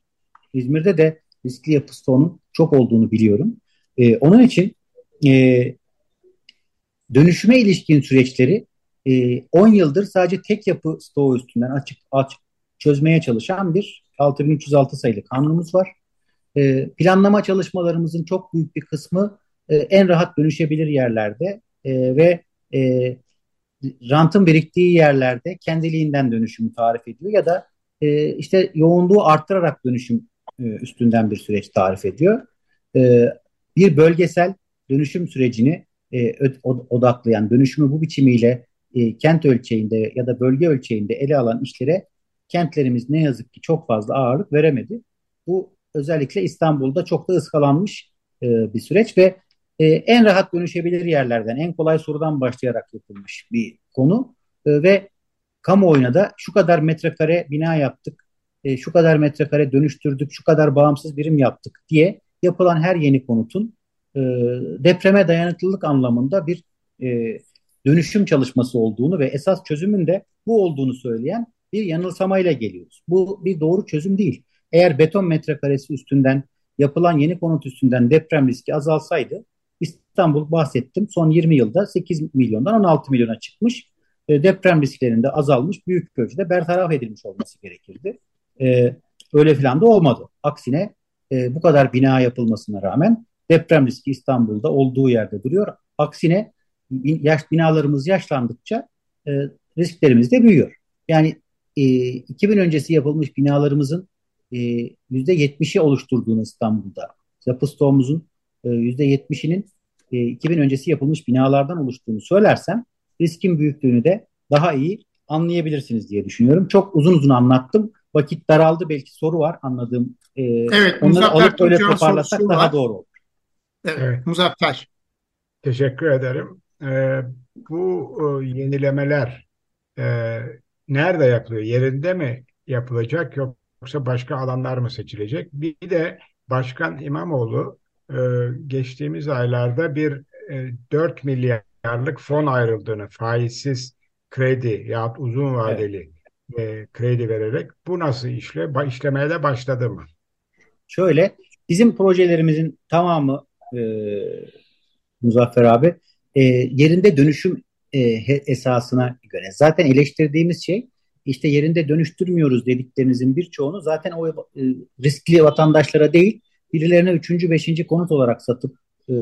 İzmir'de de riskli yapı stoğunun çok olduğunu biliyorum. E, onun için e, dönüşüme ilişkin süreçleri e, 10 yıldır sadece tek yapı stoğu üstünden açık, açık çözmeye çalışan bir 6306 sayılı kanunumuz var. E, planlama çalışmalarımızın çok büyük bir kısmı e, en rahat dönüşebilir yerlerde e, ve e, rantın biriktiği yerlerde kendiliğinden dönüşümü tarif ediyor ya da e, işte yoğunluğu arttırarak dönüşüm e, üstünden bir süreç tarif ediyor. E, bir bölgesel dönüşüm sürecini e, odaklayan, dönüşümü bu biçimiyle e, kent ölçeğinde ya da bölge ölçeğinde ele alan işlere kentlerimiz ne yazık ki çok fazla ağırlık veremedi. Bu özellikle İstanbul'da çok da ıskalanmış e, bir süreç ve e, en rahat dönüşebilir yerlerden, en kolay sorudan başlayarak yapılmış bir konu e, ve kamuoyuna da şu kadar metrekare bina yaptık, e, şu kadar metrekare dönüştürdük, şu kadar bağımsız birim yaptık diye yapılan her yeni konutun e, depreme dayanıklılık anlamında bir e, dönüşüm çalışması olduğunu ve esas çözümün de bu olduğunu söyleyen bir yanılsamayla geliyoruz. Bu bir doğru çözüm değil. Eğer beton metrekaresi üstünden yapılan yeni konut üstünden deprem riski azalsaydı İstanbul bahsettim son 20 yılda 8 milyondan 16 milyona çıkmış. E, deprem risklerinde azalmış büyük ölçüde bertaraf edilmiş olması gerekirdi. E, öyle filan da olmadı. Aksine e, bu kadar bina yapılmasına rağmen deprem riski İstanbul'da olduğu yerde duruyor. Aksine yaş binalarımız yaşlandıkça e, risklerimiz de büyüyor. Yani e, 2000 öncesi yapılmış binalarımızın e, %70'i oluşturduğunu İstanbul'da, yapı stoğumuzun e, %70'inin e, 2000 öncesi yapılmış binalardan oluştuğunu söylersem riskin büyüklüğünü de daha iyi anlayabilirsiniz diye düşünüyorum. Çok uzun uzun anlattım. Vakit daraldı. Belki soru var anladığım. E, evet. Onları alıp öyle toparlasak daha var. doğru olur. Evet. evet. Muzaffer. Teşekkür ederim. Ee, bu e, yenilemeler e, nerede yapılıyor? Yerinde mi yapılacak yoksa başka alanlar mı seçilecek? Bir de Başkan İmamoğlu e, geçtiğimiz aylarda bir e, 4 milyarlık fon ayrıldığını faizsiz kredi yahut uzun vadeli evet. e, kredi vererek bu nasıl işle? İşlemeye de başladı mı? Şöyle bizim projelerimizin tamamı e, Muzaffer abi e, yerinde dönüşüm e, esasına göre. Zaten eleştirdiğimiz şey işte yerinde dönüştürmüyoruz dediklerinizin birçoğunu zaten o e, riskli vatandaşlara değil birilerine üçüncü, beşinci konut olarak satıp e,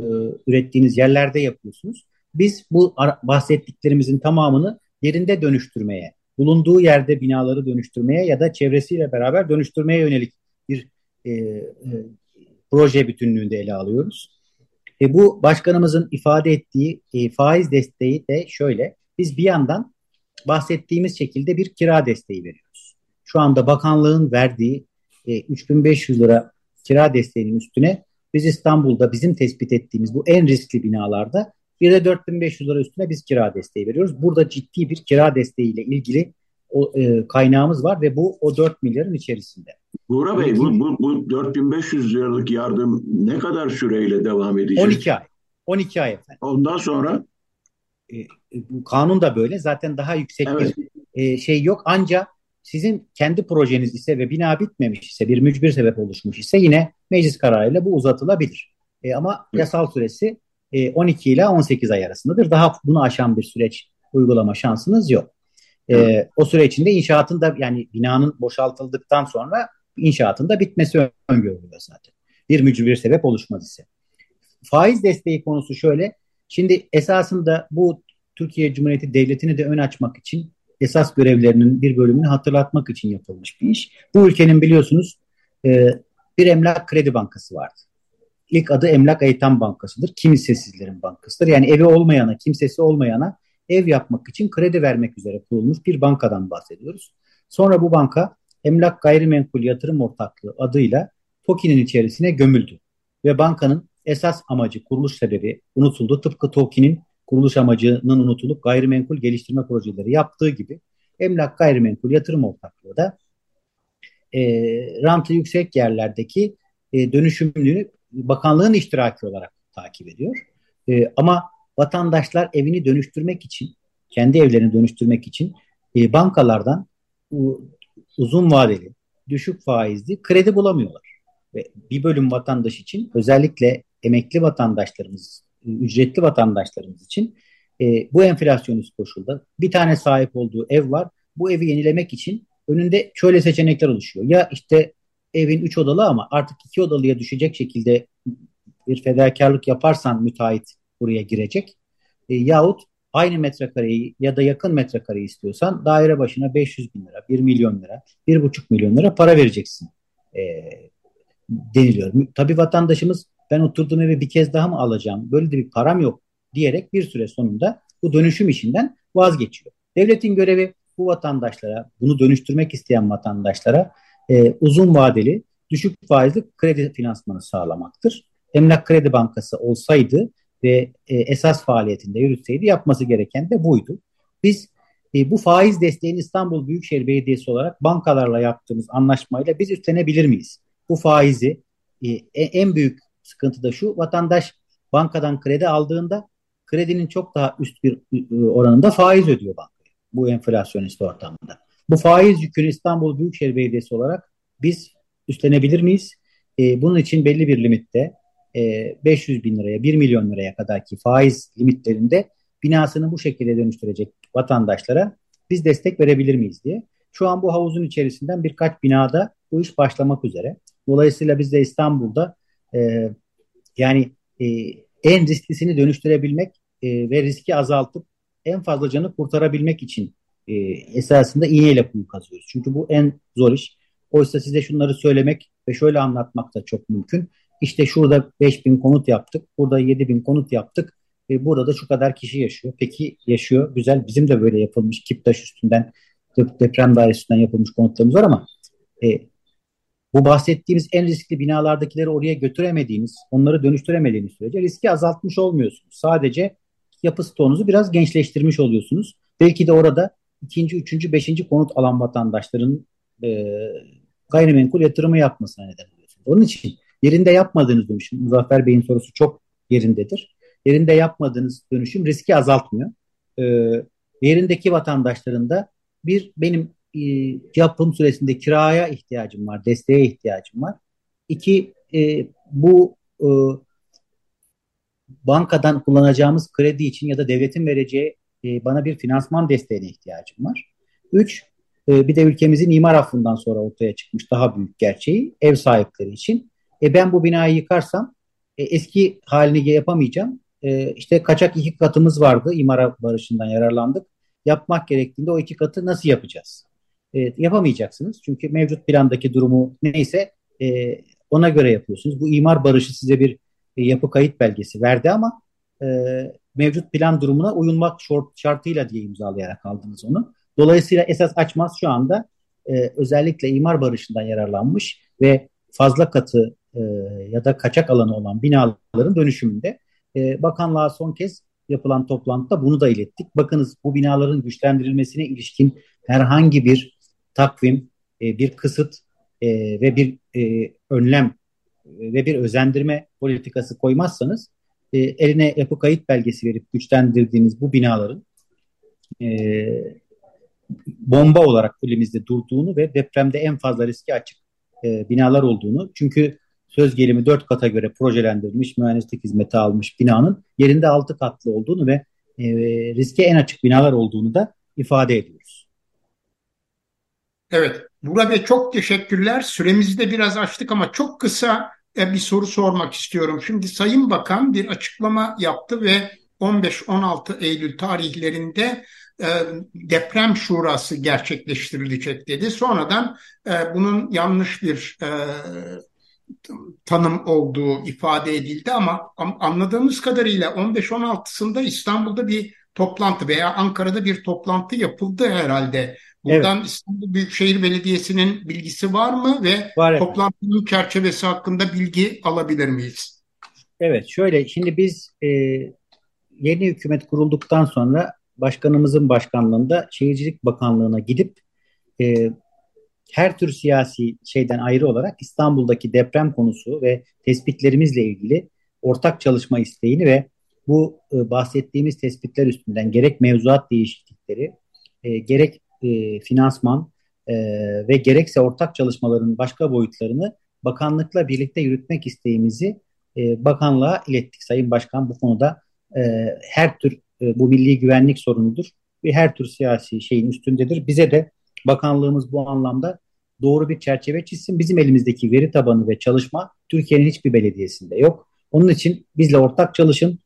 ürettiğiniz yerlerde yapıyorsunuz. Biz bu bahsettiklerimizin tamamını yerinde dönüştürmeye, bulunduğu yerde binaları dönüştürmeye ya da çevresiyle beraber dönüştürmeye yönelik bir e, e, proje bütünlüğünde ele alıyoruz. E, bu başkanımızın ifade ettiği e, faiz desteği de şöyle. Biz bir yandan bahsettiğimiz şekilde bir kira desteği veriyoruz. Şu anda bakanlığın verdiği e, 3500 lira kira desteğinin üstüne biz İstanbul'da bizim tespit ettiğimiz bu en riskli binalarda bir de 4500 lira üstüne biz kira desteği veriyoruz. Burada ciddi bir kira desteğiyle ilgili o, e, kaynağımız var ve bu o 4 milyarın içerisinde. Buğra Bey bu, bu, bu 4500 liralık yardım ne kadar süreyle devam edecek? 12 ay. 12 ay efendim. Ondan sonra? E, bu kanun da böyle. Zaten daha yüksek evet. bir e, şey yok. Ancak sizin kendi projeniz ise ve bina bitmemiş ise bir mücbir sebep oluşmuş ise yine meclis kararıyla bu uzatılabilir. E, ama yasal süresi e, 12 ile 18 ay arasındadır. Daha bunu aşan bir süreç uygulama şansınız yok. E, o süre içinde inşaatın da yani binanın boşaltıldıktan sonra inşaatın da bitmesi öngörülüyor zaten. Bir mücbir sebep oluşmaz ise. Faiz desteği konusu şöyle. Şimdi esasında bu Türkiye Cumhuriyeti Devleti'ni de ön açmak için esas görevlerinin bir bölümünü hatırlatmak için yapılmış bir iş. Bu ülkenin biliyorsunuz e, bir emlak kredi bankası vardı. İlk adı Emlak Eytan Bankası'dır. Kimsesizlerin bankasıdır. Yani evi olmayana, kimsesi olmayana ev yapmak için kredi vermek üzere kurulmuş bir bankadan bahsediyoruz. Sonra bu banka Emlak Gayrimenkul Yatırım Ortaklığı adıyla TOKİ'nin içerisine gömüldü. Ve bankanın esas amacı, kuruluş sebebi unutuldu. Tıpkı TOKİ'nin kuruluş amacının unutulup gayrimenkul geliştirme projeleri yaptığı gibi Emlak Gayrimenkul Yatırım Ortaklığı da e, rantı yüksek yerlerdeki e, dönüşümlüğünü bakanlığın iştiraki olarak takip ediyor. E, ama vatandaşlar evini dönüştürmek için, kendi evlerini dönüştürmek için e, bankalardan u, uzun vadeli, düşük faizli kredi bulamıyorlar. Ve bir bölüm vatandaş için özellikle emekli vatandaşlarımız, ücretli vatandaşlarımız için e, bu enflasyonist koşulda bir tane sahip olduğu ev var. Bu evi yenilemek için önünde şöyle seçenekler oluşuyor. Ya işte evin üç odalı ama artık iki odalıya düşecek şekilde bir fedakarlık yaparsan müteahhit buraya girecek. E, yahut aynı metrekareyi ya da yakın metrekareyi istiyorsan daire başına 500 bin lira, 1 milyon lira, 1,5 milyon lira para vereceksin e, deniliyor. Tabii vatandaşımız ben oturduğum evi bir kez daha mı alacağım, böyle de bir param yok diyerek bir süre sonunda bu dönüşüm işinden vazgeçiyor. Devletin görevi bu vatandaşlara, bunu dönüştürmek isteyen vatandaşlara e, uzun vadeli, düşük faizli kredi finansmanı sağlamaktır. Emlak Kredi Bankası olsaydı ve e, esas faaliyetinde yürütseydi yapması gereken de buydu. Biz e, bu faiz desteğini İstanbul Büyükşehir Belediyesi olarak bankalarla yaptığımız anlaşmayla biz üstlenebilir miyiz? Bu faizi e, en büyük sıkıntı da şu vatandaş bankadan kredi aldığında kredinin çok daha üst bir oranında faiz ödüyor banka bu enflasyonist ortamda. Bu faiz yükünü İstanbul Büyükşehir Belediyesi olarak biz üstlenebilir miyiz? E, bunun için belli bir limitte e, 500 bin liraya 1 milyon liraya kadarki faiz limitlerinde binasını bu şekilde dönüştürecek vatandaşlara biz destek verebilir miyiz diye. Şu an bu havuzun içerisinden birkaç binada bu iş başlamak üzere. Dolayısıyla biz de İstanbul'da e, yani e, en risklisini dönüştürebilmek e, ve riski azaltıp en fazla canı kurtarabilmek için e, esasında iğneyle kuyu kazıyoruz. Çünkü bu en zor iş. Oysa size şunları söylemek ve şöyle anlatmak da çok mümkün. İşte şurada 5000 konut yaptık, burada 7000 konut yaptık. E, burada da şu kadar kişi yaşıyor. Peki yaşıyor, güzel. Bizim de böyle yapılmış Kiptaş üstünden, deprem dairesinden yapılmış konutlarımız var ama e, bu bahsettiğimiz en riskli binalardakileri oraya götüremediğiniz, onları dönüştüremediğiniz sürece riski azaltmış olmuyorsunuz. Sadece yapı stoğunuzu biraz gençleştirmiş oluyorsunuz. Belki de orada ikinci, üçüncü, beşinci konut alan vatandaşların e, gayrimenkul yatırımı yapmasına neden oluyorsunuz. Onun için yerinde yapmadığınız dönüşüm, Muzaffer Bey'in sorusu çok yerindedir. Yerinde yapmadığınız dönüşüm riski azaltmıyor. E, yerindeki vatandaşların da bir benim e, yapım süresinde kiraya ihtiyacım var, desteğe ihtiyacım var. İki, e, bu e, bankadan kullanacağımız kredi için ya da devletin vereceği e, bana bir finansman desteğine ihtiyacım var. Üç, e, bir de ülkemizin imar affından sonra ortaya çıkmış daha büyük gerçeği ev sahipleri için. E, ben bu binayı yıkarsam e, eski halini yapamayacağım. E, işte kaçak iki katımız vardı. imara barışından yararlandık. Yapmak gerektiğinde o iki katı nasıl yapacağız? E, yapamayacaksınız. Çünkü mevcut plandaki durumu neyse e, ona göre yapıyorsunuz. Bu imar barışı size bir e, yapı kayıt belgesi verdi ama e, mevcut plan durumuna uyulmak şartıyla diye imzalayarak aldınız onu. Dolayısıyla esas açmaz şu anda e, özellikle imar barışından yararlanmış ve fazla katı e, ya da kaçak alanı olan binaların dönüşümünde e, bakanlığa son kez yapılan toplantıda bunu da ilettik. Bakınız bu binaların güçlendirilmesine ilişkin herhangi bir takvim, e, bir kısıt e, ve bir e, önlem e, ve bir özendirme politikası koymazsanız e, eline yapı kayıt belgesi verip güçlendirdiğiniz bu binaların e, bomba olarak elimizde durduğunu ve depremde en fazla riski açık e, binalar olduğunu çünkü söz gelimi dört kata göre projelendirilmiş mühendislik hizmeti almış binanın yerinde altı katlı olduğunu ve e, riske en açık binalar olduğunu da ifade ediyoruz. Evet, Burak Bey çok teşekkürler. Süremizi de biraz açtık ama çok kısa e, bir soru sormak istiyorum. Şimdi Sayın Bakan bir açıklama yaptı ve 15-16 Eylül tarihlerinde e, deprem şurası gerçekleştirilecek dedi. Sonradan e, bunun yanlış bir tanım olduğu ifade edildi ama anladığımız kadarıyla 15-16'sında İstanbul'da bir toplantı veya Ankara'da bir toplantı yapıldı herhalde. Buradan evet. İstanbul Büyükşehir Belediyesi'nin bilgisi var mı ve var toplantının çerçevesi hakkında bilgi alabilir miyiz? Evet şöyle şimdi biz e, yeni hükümet kurulduktan sonra başkanımızın başkanlığında Şehircilik Bakanlığı'na gidip e, her tür siyasi şeyden ayrı olarak İstanbul'daki deprem konusu ve tespitlerimizle ilgili ortak çalışma isteğini ve bu e, bahsettiğimiz tespitler üstünden gerek mevzuat değişiklikleri, e, gerek e, finansman e, ve gerekse ortak çalışmaların başka boyutlarını bakanlıkla birlikte yürütmek isteğimizi e, bakanlığa ilettik. Sayın Başkan bu konuda e, her tür e, bu milli güvenlik sorunudur ve her tür siyasi şeyin üstündedir. Bize de bakanlığımız bu anlamda doğru bir çerçeve çizsin. Bizim elimizdeki veri tabanı ve çalışma Türkiye'nin hiçbir belediyesinde yok. Onun için bizle ortak çalışın.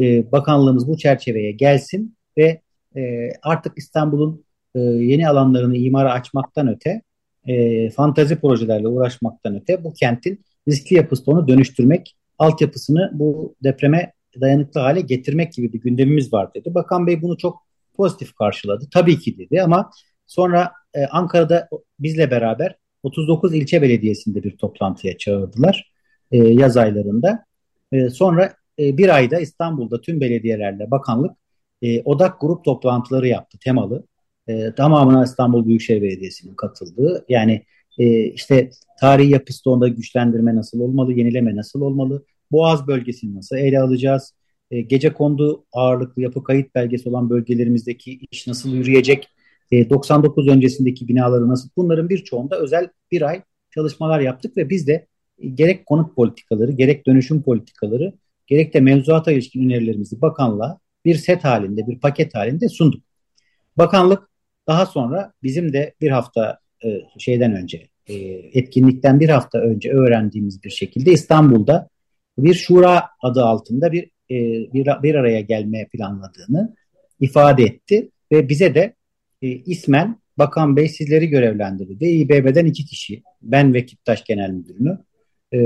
E, bakanlığımız bu çerçeveye gelsin ve e, artık İstanbul'un e, yeni alanlarını imara açmaktan öte, e, fantazi projelerle uğraşmaktan öte bu kentin riskli yapısı onu dönüştürmek, altyapısını bu depreme dayanıklı hale getirmek gibi bir gündemimiz var dedi. Bakan Bey bunu çok pozitif karşıladı. Tabii ki dedi ama sonra e, Ankara'da bizle beraber 39 ilçe belediyesinde bir toplantıya çağırdılar e, yaz aylarında. E, sonra e, bir ayda İstanbul'da tüm belediyelerle bakanlık e, odak grup toplantıları yaptı temalı. E, tamamına İstanbul Büyükşehir Belediyesi'nin katıldığı yani e, işte tarihi yapısı onda güçlendirme nasıl olmalı, yenileme nasıl olmalı, Boğaz bölgesini nasıl ele alacağız, e, gece kondu ağırlıklı yapı kayıt belgesi olan bölgelerimizdeki iş nasıl yürüyecek, e, 99 öncesindeki binaları nasıl bunların birçoğunda özel bir ay çalışmalar yaptık ve biz de gerek konut politikaları, gerek dönüşüm politikaları, gerek de mevzuata ilişkin önerilerimizi bakanlığa bir set halinde, bir paket halinde sunduk. Bakanlık daha sonra bizim de bir hafta e, şeyden önce, e, etkinlikten bir hafta önce öğrendiğimiz bir şekilde İstanbul'da bir şura adı altında bir e, bir, bir araya gelmeye planladığını ifade etti ve bize de e, ismen Bakan Bey sizleri görevlendirdi. İBB'den iki kişi, ben ve Kiptaş Genel Müdürünü, e,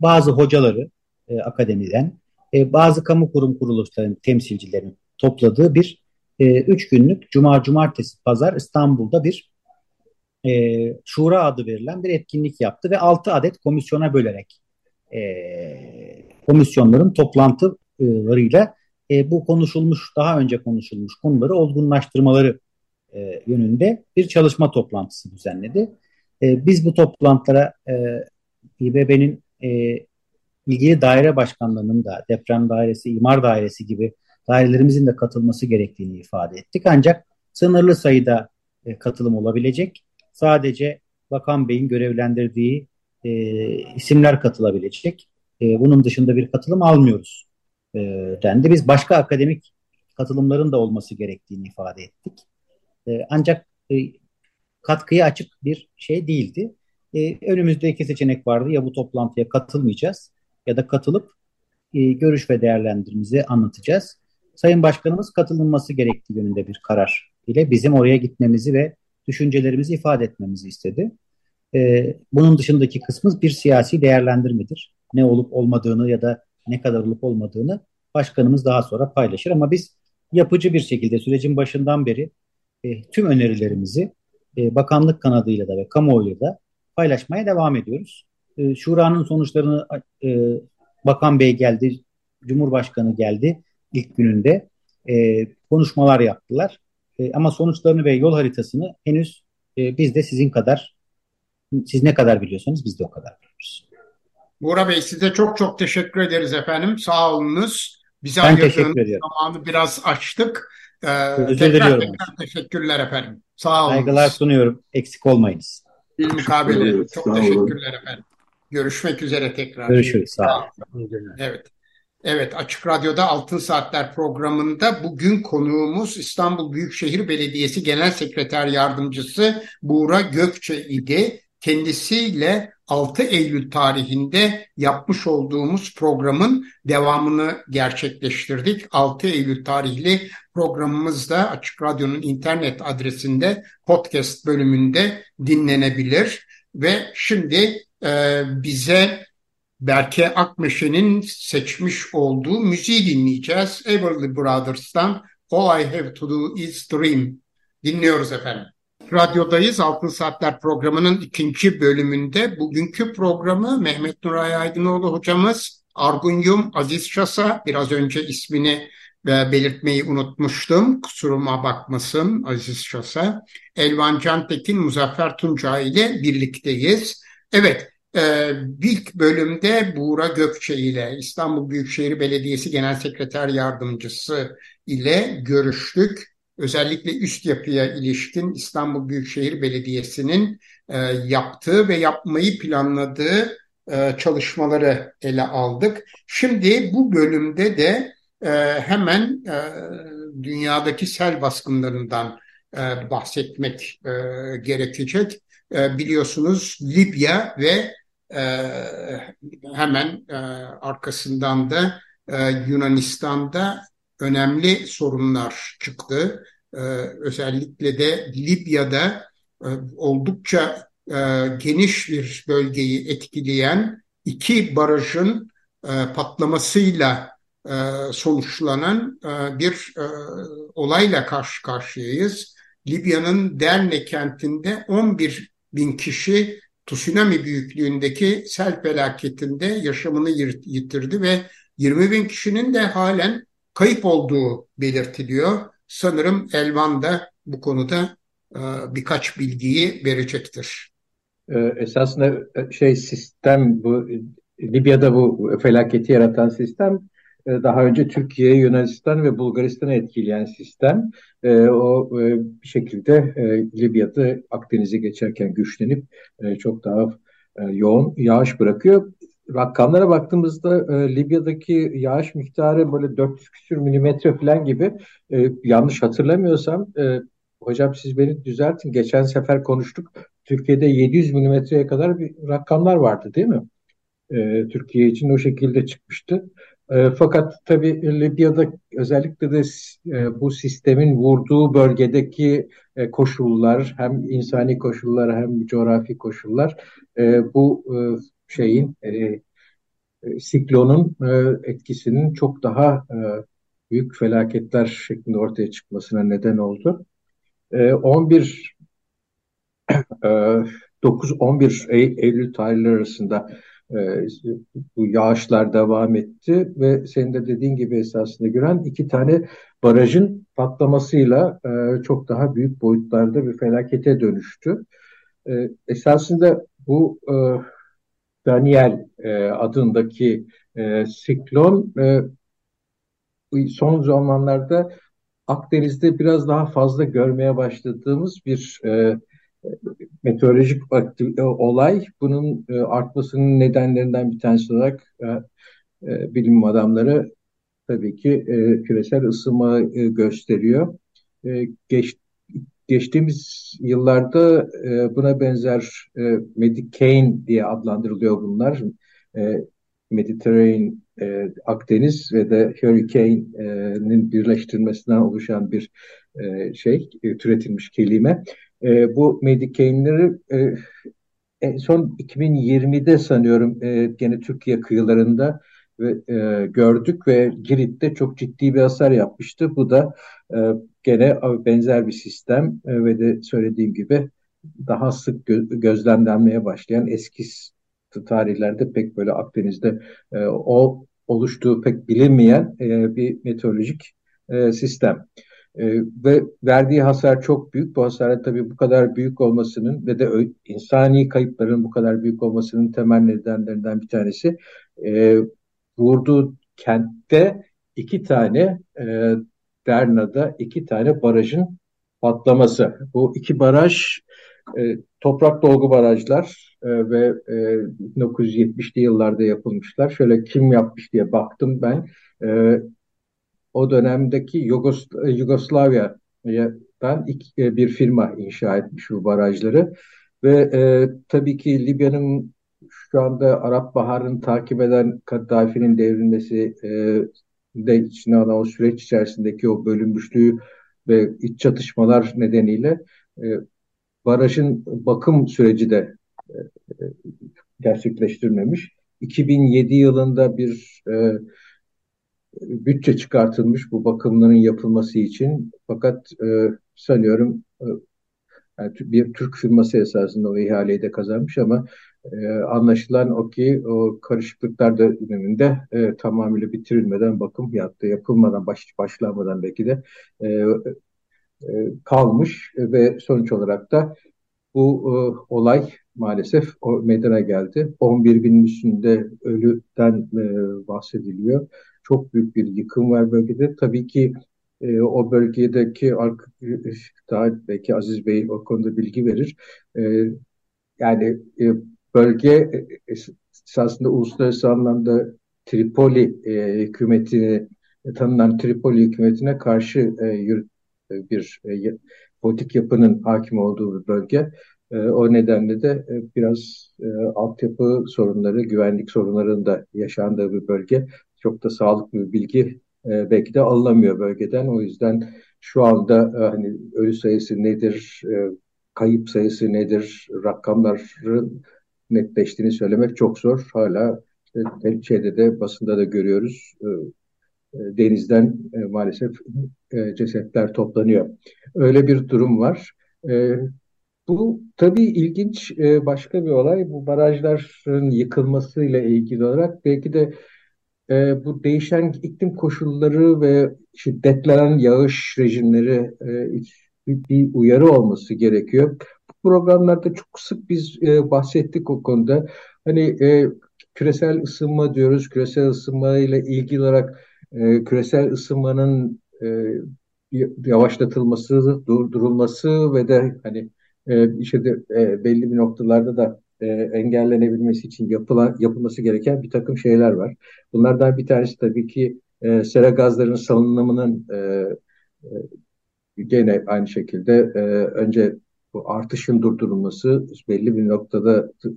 bazı hocaları e, akademiden, e, bazı kamu kurum kuruluşlarının temsilcilerini topladığı bir e, günlük Cuma, Cumartesi, Pazar İstanbul'da bir e, Şura adı verilen bir etkinlik yaptı ve altı adet komisyona bölerek e, komisyonların toplantılarıyla e, bu konuşulmuş, daha önce konuşulmuş konuları olgunlaştırmaları e, yönünde bir çalışma toplantısı düzenledi. E, biz bu toplantılara e, İBB'nin e, ilgili daire başkanlarının da deprem dairesi, imar dairesi gibi dairelerimizin de katılması gerektiğini ifade ettik. Ancak sınırlı sayıda e, katılım olabilecek. Sadece Bakan Bey'in görevlendirdiği e, isimler katılabilecek. E, bunun dışında bir katılım almıyoruz e, dendi. Biz başka akademik katılımların da olması gerektiğini ifade ettik. E, ancak e, katkıya açık bir şey değildi. E, önümüzde iki seçenek vardı. Ya bu toplantıya katılmayacağız ya da katılıp e, görüş ve değerlendirmemizi anlatacağız. Sayın Başkanımız katılınması gerektiği yönünde bir karar ile bizim oraya gitmemizi ve düşüncelerimizi ifade etmemizi istedi. E, bunun dışındaki kısmı bir siyasi değerlendirmedir. Ne olup olmadığını ya da ne kadar olup olmadığını başkanımız daha sonra paylaşır. Ama biz yapıcı bir şekilde sürecin başından beri e, tüm önerilerimizi e, bakanlık kanadıyla da ve kamuoyuyla da paylaşmaya devam ediyoruz. E, şuranın sonuçlarını e, Bakan Bey geldi, Cumhurbaşkanı geldi ilk gününde e, konuşmalar yaptılar. E, ama sonuçlarını ve yol haritasını henüz e, biz de sizin kadar Siz ne kadar biliyorsanız biz de o kadar biliyoruz. Buğra Bey size çok çok teşekkür ederiz efendim. Sağ olunuz. Bize ben teşekkür ediyorum. zamanı biraz açtık. Ee, Özür tekrar, diliyorum. Tekrar teşekkürler efendim. Sağ olun. Saygılar sunuyorum. Eksik olmayınız. Bir mukabele. Çok teşekkürler efendim. Görüşmek üzere tekrar. Görüşürüz. Sağ olun. Evet. Evet, Açık Radyo'da Altın Saatler programında bugün konuğumuz İstanbul Büyükşehir Belediyesi Genel Sekreter Yardımcısı Buğra Gökçe idi. Kendisiyle 6 Eylül tarihinde yapmış olduğumuz programın devamını gerçekleştirdik. 6 Eylül tarihli programımızda Açık Radyo'nun internet adresinde podcast bölümünde dinlenebilir. Ve şimdi e, bize Berke Akmeşe'nin seçmiş olduğu müziği dinleyeceğiz. Everly Brothers'tan All I Have To Do Is Dream. Dinliyoruz efendim. Radyodayız. Altın Saatler programının ikinci bölümünde bugünkü programı Mehmet Nuray Aydınoğlu hocamız, Argun Yum, Aziz Şasa, biraz önce ismini e, belirtmeyi unutmuştum. Kusuruma bakmasın Aziz Şasa. Elvan Cantekin, Muzaffer Tunca ile birlikteyiz. Evet, ee, ilk bölümde Buğra Gökçe ile İstanbul Büyükşehir Belediyesi Genel Sekreter Yardımcısı ile görüştük. Özellikle üst yapıya ilişkin İstanbul Büyükşehir Belediyesi'nin e, yaptığı ve yapmayı planladığı e, çalışmaları ele aldık. Şimdi bu bölümde de e, hemen dünyadaki sel baskınlarından bahsetmek gerekecek. Biliyorsunuz Libya ve e, hemen e, arkasından da e, Yunanistan'da önemli sorunlar çıktı. E, özellikle de Libya'da oldukça geniş bir bölgeyi etkileyen iki barajın patlamasıyla sonuçlanan bir olayla karşı karşıyayız. Libya'nın Derne kentinde 11 bin kişi tsunami büyüklüğündeki sel felaketinde yaşamını yitirdi ve 20 bin kişinin de halen kayıp olduğu belirtiliyor. Sanırım Elvan da bu konuda e, birkaç bilgiyi verecektir. E, esasında e, şey sistem bu Libya'da bu felaketi yaratan sistem daha önce Türkiye, Yunanistan ve Bulgaristan'ı etkileyen sistem e, o e, bir şekilde e, Libya'da Akdeniz'e geçerken güçlenip e, çok daha e, yoğun yağış bırakıyor. Rakamlara baktığımızda e, Libya'daki yağış miktarı böyle 400 küsür milimetre falan gibi e, yanlış hatırlamıyorsam e, hocam siz beni düzeltin geçen sefer konuştuk Türkiye'de 700 milimetreye kadar bir rakamlar vardı değil mi? E, Türkiye için o şekilde çıkmıştı. E, fakat tabii Libya'da özellikle de e, bu sistemin vurduğu bölgedeki e, koşullar hem insani koşullar hem coğrafi koşullar e, bu e, şeyin e, e, siklonun e, etkisinin çok daha e, büyük felaketler şeklinde ortaya çıkmasına neden oldu. E, 11 e, 9-11 Eylül tarihleri arasında bu yağışlar devam etti ve senin de dediğin gibi esasında gören iki tane barajın patlamasıyla e, çok daha büyük boyutlarda bir felakete dönüştü. E, esasında bu e, Daniel adındaki siklon son zamanlarda Akdeniz'de biraz daha fazla görmeye başladığımız bir e, meteorolojik e, olay. Bunun e, artmasının nedenlerinden bir tanesi olarak e, bilim adamları tabii ki küresel ısınma gösteriyor. Geç, geçtiğimiz yıllarda buna benzer Medicane diye adlandırılıyor bunlar. Mediterranean Akdeniz ve de Hurricane'nin birleştirmesinden oluşan bir şey, türetilmiş kelime. E, bu Medicaid'leri e, en son 2020'de sanıyorum e, gene Türkiye kıyılarında ve e, gördük ve Girit'te çok ciddi bir hasar yapmıştı. Bu da e, gene benzer bir sistem e, ve de söylediğim gibi daha sık gö- gözlemlenmeye başlayan eski tarihlerde pek böyle Akdeniz'de e, o oluştuğu pek bilinmeyen e, bir meteorolojik e, sistem. E, ve verdiği hasar çok büyük. Bu hasarın tabii bu kadar büyük olmasının ve de insani kayıpların bu kadar büyük olmasının temel nedenlerinden bir tanesi e, vurduğu kentte iki tane e, Derna'da iki tane barajın patlaması. Bu iki baraj e, toprak dolgu barajlar e, ve e, 1970'li yıllarda yapılmışlar. Şöyle kim yapmış diye baktım ben. E, o dönemdeki Yugos Yugoslavya'dan e, bir firma inşa etmiş bu barajları. Ve e, tabii ki Libya'nın şu anda Arap Baharı'nı takip eden Kaddafi'nin devrilmesi e, de içine alan o süreç içerisindeki o bölünmüşlüğü ve iç çatışmalar nedeniyle e, barajın bakım süreci de e, e gerçekleştirmemiş. 2007 yılında bir e, bütçe çıkartılmış bu bakımların yapılması için. Fakat e, sanıyorum e, bir Türk firması esasında o ihaleyi de kazanmış ama e, anlaşılan o ki o karışıklıklar döneminde e, tamamıyla bitirilmeden bakım yattı, yapılmadan, baş, başlamadan belki de e, e, kalmış ve sonuç olarak da bu e, olay maalesef o meydana geldi. 11 bin üstünde ölüden e, bahsediliyor. Çok büyük bir yıkım var bölgede. Tabii ki e, o bölgedeki daha belki Aziz Bey o konuda bilgi verir. E, yani e, bölge e, esasında uluslararası anlamda Tripoli e, hükümetini tanınan Tripoli hükümetine karşı e, yürüt, e, bir e, politik yapının hakim olduğu bir bölge. E, o nedenle de e, biraz e, altyapı sorunları, güvenlik sorunlarının da yaşandığı bir bölge. Çok da sağlıklı bir bilgi e, belki de alınamıyor bölgeden. O yüzden şu anda e, hani ölü sayısı nedir, e, kayıp sayısı nedir, rakamların netleştiğini söylemek çok zor. Hala işte şeyde de basında da görüyoruz. E, e, denizden e, maalesef e, cesetler toplanıyor. Öyle bir durum var. E, bu tabii ilginç e, başka bir olay. Bu barajların yıkılmasıyla ilgili olarak belki de e, bu değişen iklim koşulları ve şiddetlenen yağış rejimleri e, bir uyarı olması gerekiyor. Bu programlarda çok sık biz e, bahsettik o konuda. Hani e, küresel ısınma diyoruz. Küresel ısınma ile ilgili olarak e, küresel ısınmanın e, yavaşlatılması, durdurulması ve de hani e, işte de, e, belli bir noktalarda da e, engellenebilmesi için yapılan yapılması gereken bir takım şeyler var. Bunlardan bir tanesi tabii ki e, sera gazlarının salınımının e, e, gene aynı şekilde e, önce bu artışın durdurulması belli bir noktada e,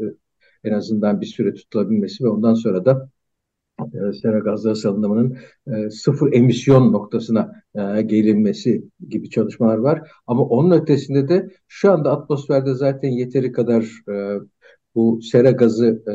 en azından bir süre tutulabilmesi ve ondan sonra da e, sera gazları salınımının e, sıfır emisyon noktasına e, gelinmesi gibi çalışmalar var. Ama onun ötesinde de şu anda atmosferde zaten yeteri kadar e, bu sera gazı e,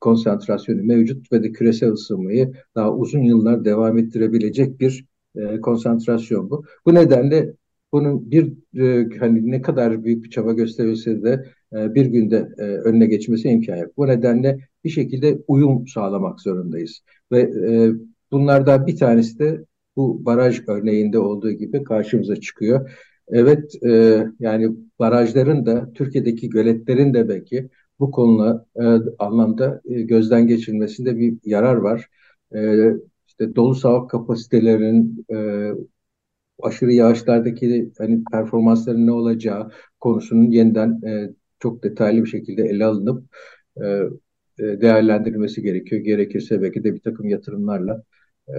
konsantrasyonu mevcut ve de küresel ısınmayı daha uzun yıllar devam ettirebilecek bir e, konsantrasyon bu. Bu nedenle bunun bir e, hani ne kadar büyük bir çaba gösterilse de e, bir günde e, önüne geçmesi imkan yok. Bu nedenle bir şekilde uyum sağlamak zorundayız. Ve e, bunlardan bir tanesi de bu baraj örneğinde olduğu gibi karşımıza çıkıyor. Evet e, yani barajların da Türkiye'deki göletlerin de belki bu konuda e, anlamda e, gözden geçirilmesinde bir yarar var. E, işte dolu sağlık kapasitelerinin e, aşırı yağışlardaki hani performansların ne olacağı konusunun yeniden e, çok detaylı bir şekilde ele alınıp e, e, değerlendirilmesi gerekiyor. Gerekirse belki de bir takım yatırımlarla e,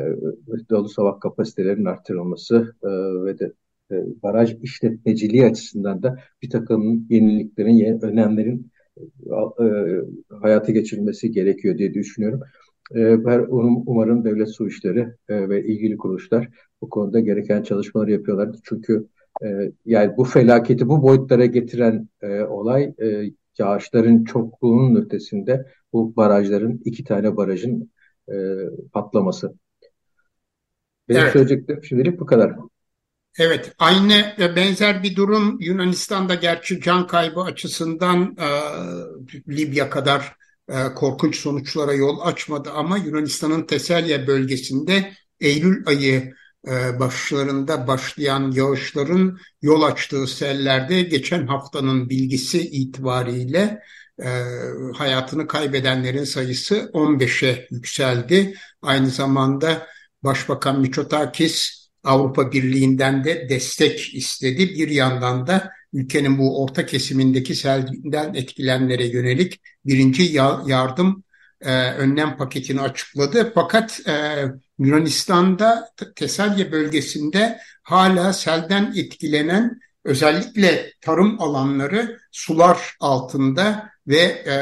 dolu savak kapasitelerinin artırılması e, ve de e, baraj işletmeciliği açısından da bir takım yeniliklerin, önemlerin e, hayata geçirilmesi gerekiyor diye düşünüyorum. E, ben umarım devlet su işleri e, ve ilgili kuruluşlar bu konuda gereken çalışmaları yapıyorlar. Çünkü e, yani bu felaketi bu boyutlara getiren e, olay e, yağışların çokluğunun ötesinde bu barajların iki tane barajın e, patlaması. Benim evet. söyleyeceklerim şimdilik bu kadar. Evet, aynı benzer bir durum Yunanistan'da gerçi can kaybı açısından e, Libya kadar e, korkunç sonuçlara yol açmadı ama Yunanistan'ın Teselya bölgesinde Eylül ayı e, başlarında başlayan yağışların yol açtığı sellerde geçen haftanın bilgisi itibariyle e, hayatını kaybedenlerin sayısı 15'e yükseldi. Aynı zamanda Başbakan Mitsotakis Avrupa Birliği'nden de destek istedi. Bir yandan da ülkenin bu orta kesimindeki selden etkilenlere yönelik birinci yardım e, önlem paketini açıkladı. Fakat e, Yunanistan'da Tesalya bölgesinde hala selden etkilenen özellikle tarım alanları sular altında ve e,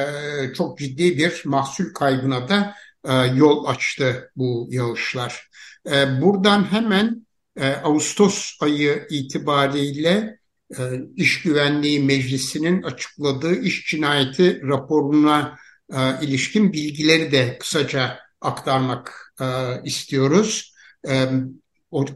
çok ciddi bir mahsul kaybına da e, yol açtı bu yağışlar. E, buradan hemen e, Ağustos ayı itibariyle e, İş Güvenliği Meclisi'nin açıkladığı iş cinayeti raporuna e, ilişkin bilgileri de kısaca aktarmak istiyoruz.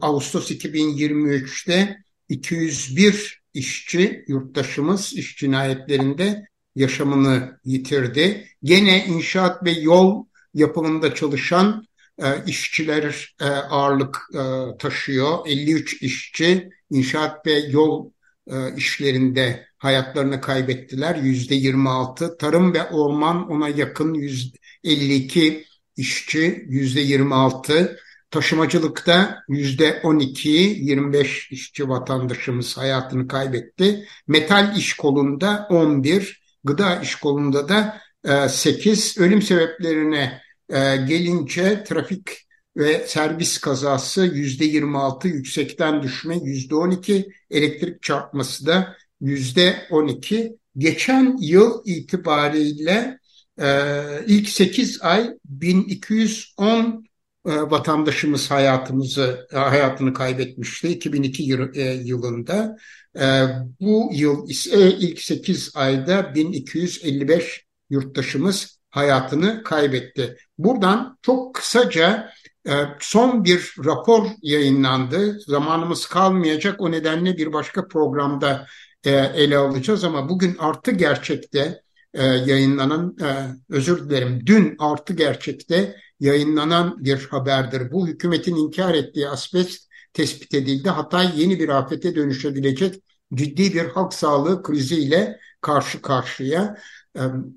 Ağustos 2023'te 201 işçi yurttaşımız iş cinayetlerinde yaşamını yitirdi. Gene inşaat ve yol yapımında çalışan e, işçiler e, ağırlık e, taşıyor. 53 işçi inşaat ve yol e, işlerinde hayatlarını kaybettiler. Yüzde 26. Tarım ve orman ona yakın yüzde 52 işçi, yüzde 26. Taşımacılıkta yüzde 12, 25 işçi vatandaşımız hayatını kaybetti. Metal iş kolunda 11, gıda iş kolunda da 8. E, Ölüm sebeplerine e, gelince trafik ve servis kazası yüzde 26, yüksekten düşme yüzde 12, elektrik çarpması da yüzde 12. Geçen yıl itibariyle e, ilk 8 ay 1210 e, vatandaşımız hayatımızı hayatını kaybetmişti 2002 yılında. Bu yıl ise ilk 8 ayda 1255 yurttaşımız hayatını kaybetti. Buradan çok kısaca e, son bir rapor yayınlandı. Zamanımız kalmayacak o nedenle bir başka programda e, ele alacağız ama bugün artı gerçekte e, yayınlanan, özür dilerim dün artı gerçekte yayınlanan bir haberdir. Bu hükümetin inkar ettiği asbest tespit edildi. Hatay yeni bir afete dönüşebilecek ciddi bir halk sağlığı kriziyle karşı karşıya.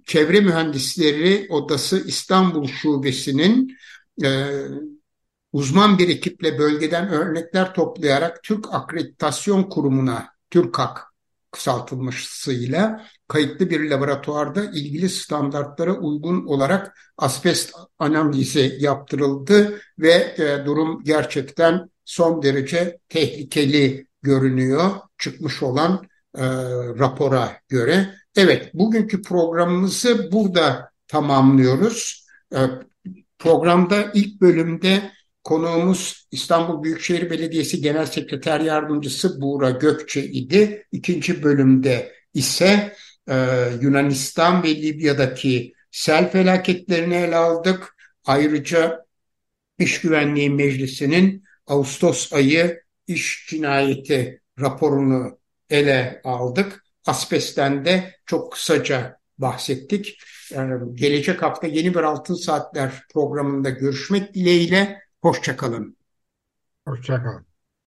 Çevre Mühendisleri Odası İstanbul Şubesi'nin e, uzman bir ekiple bölgeden örnekler toplayarak Türk Akreditasyon Kurumu'na, TÜRKAK kısaltılmışsıyla kayıtlı bir laboratuvarda ilgili standartlara uygun olarak asbest analizi yaptırıldı ve e, durum gerçekten son derece tehlikeli görünüyor çıkmış olan e, rapora göre. Evet, bugünkü programımızı burada tamamlıyoruz. E, programda ilk bölümde konuğumuz İstanbul Büyükşehir Belediyesi Genel Sekreter Yardımcısı Buğra Gökçe idi. İkinci bölümde ise e, Yunanistan ve Libya'daki sel felaketlerini ele aldık. Ayrıca İş Güvenliği Meclisi'nin Ağustos ayı iş cinayeti raporunu ele aldık. Asbest'ten de çok kısaca bahsettik. Yani gelecek hafta yeni bir Altın Saatler programında görüşmek dileğiyle. Hoşçakalın. Hoşçakalın.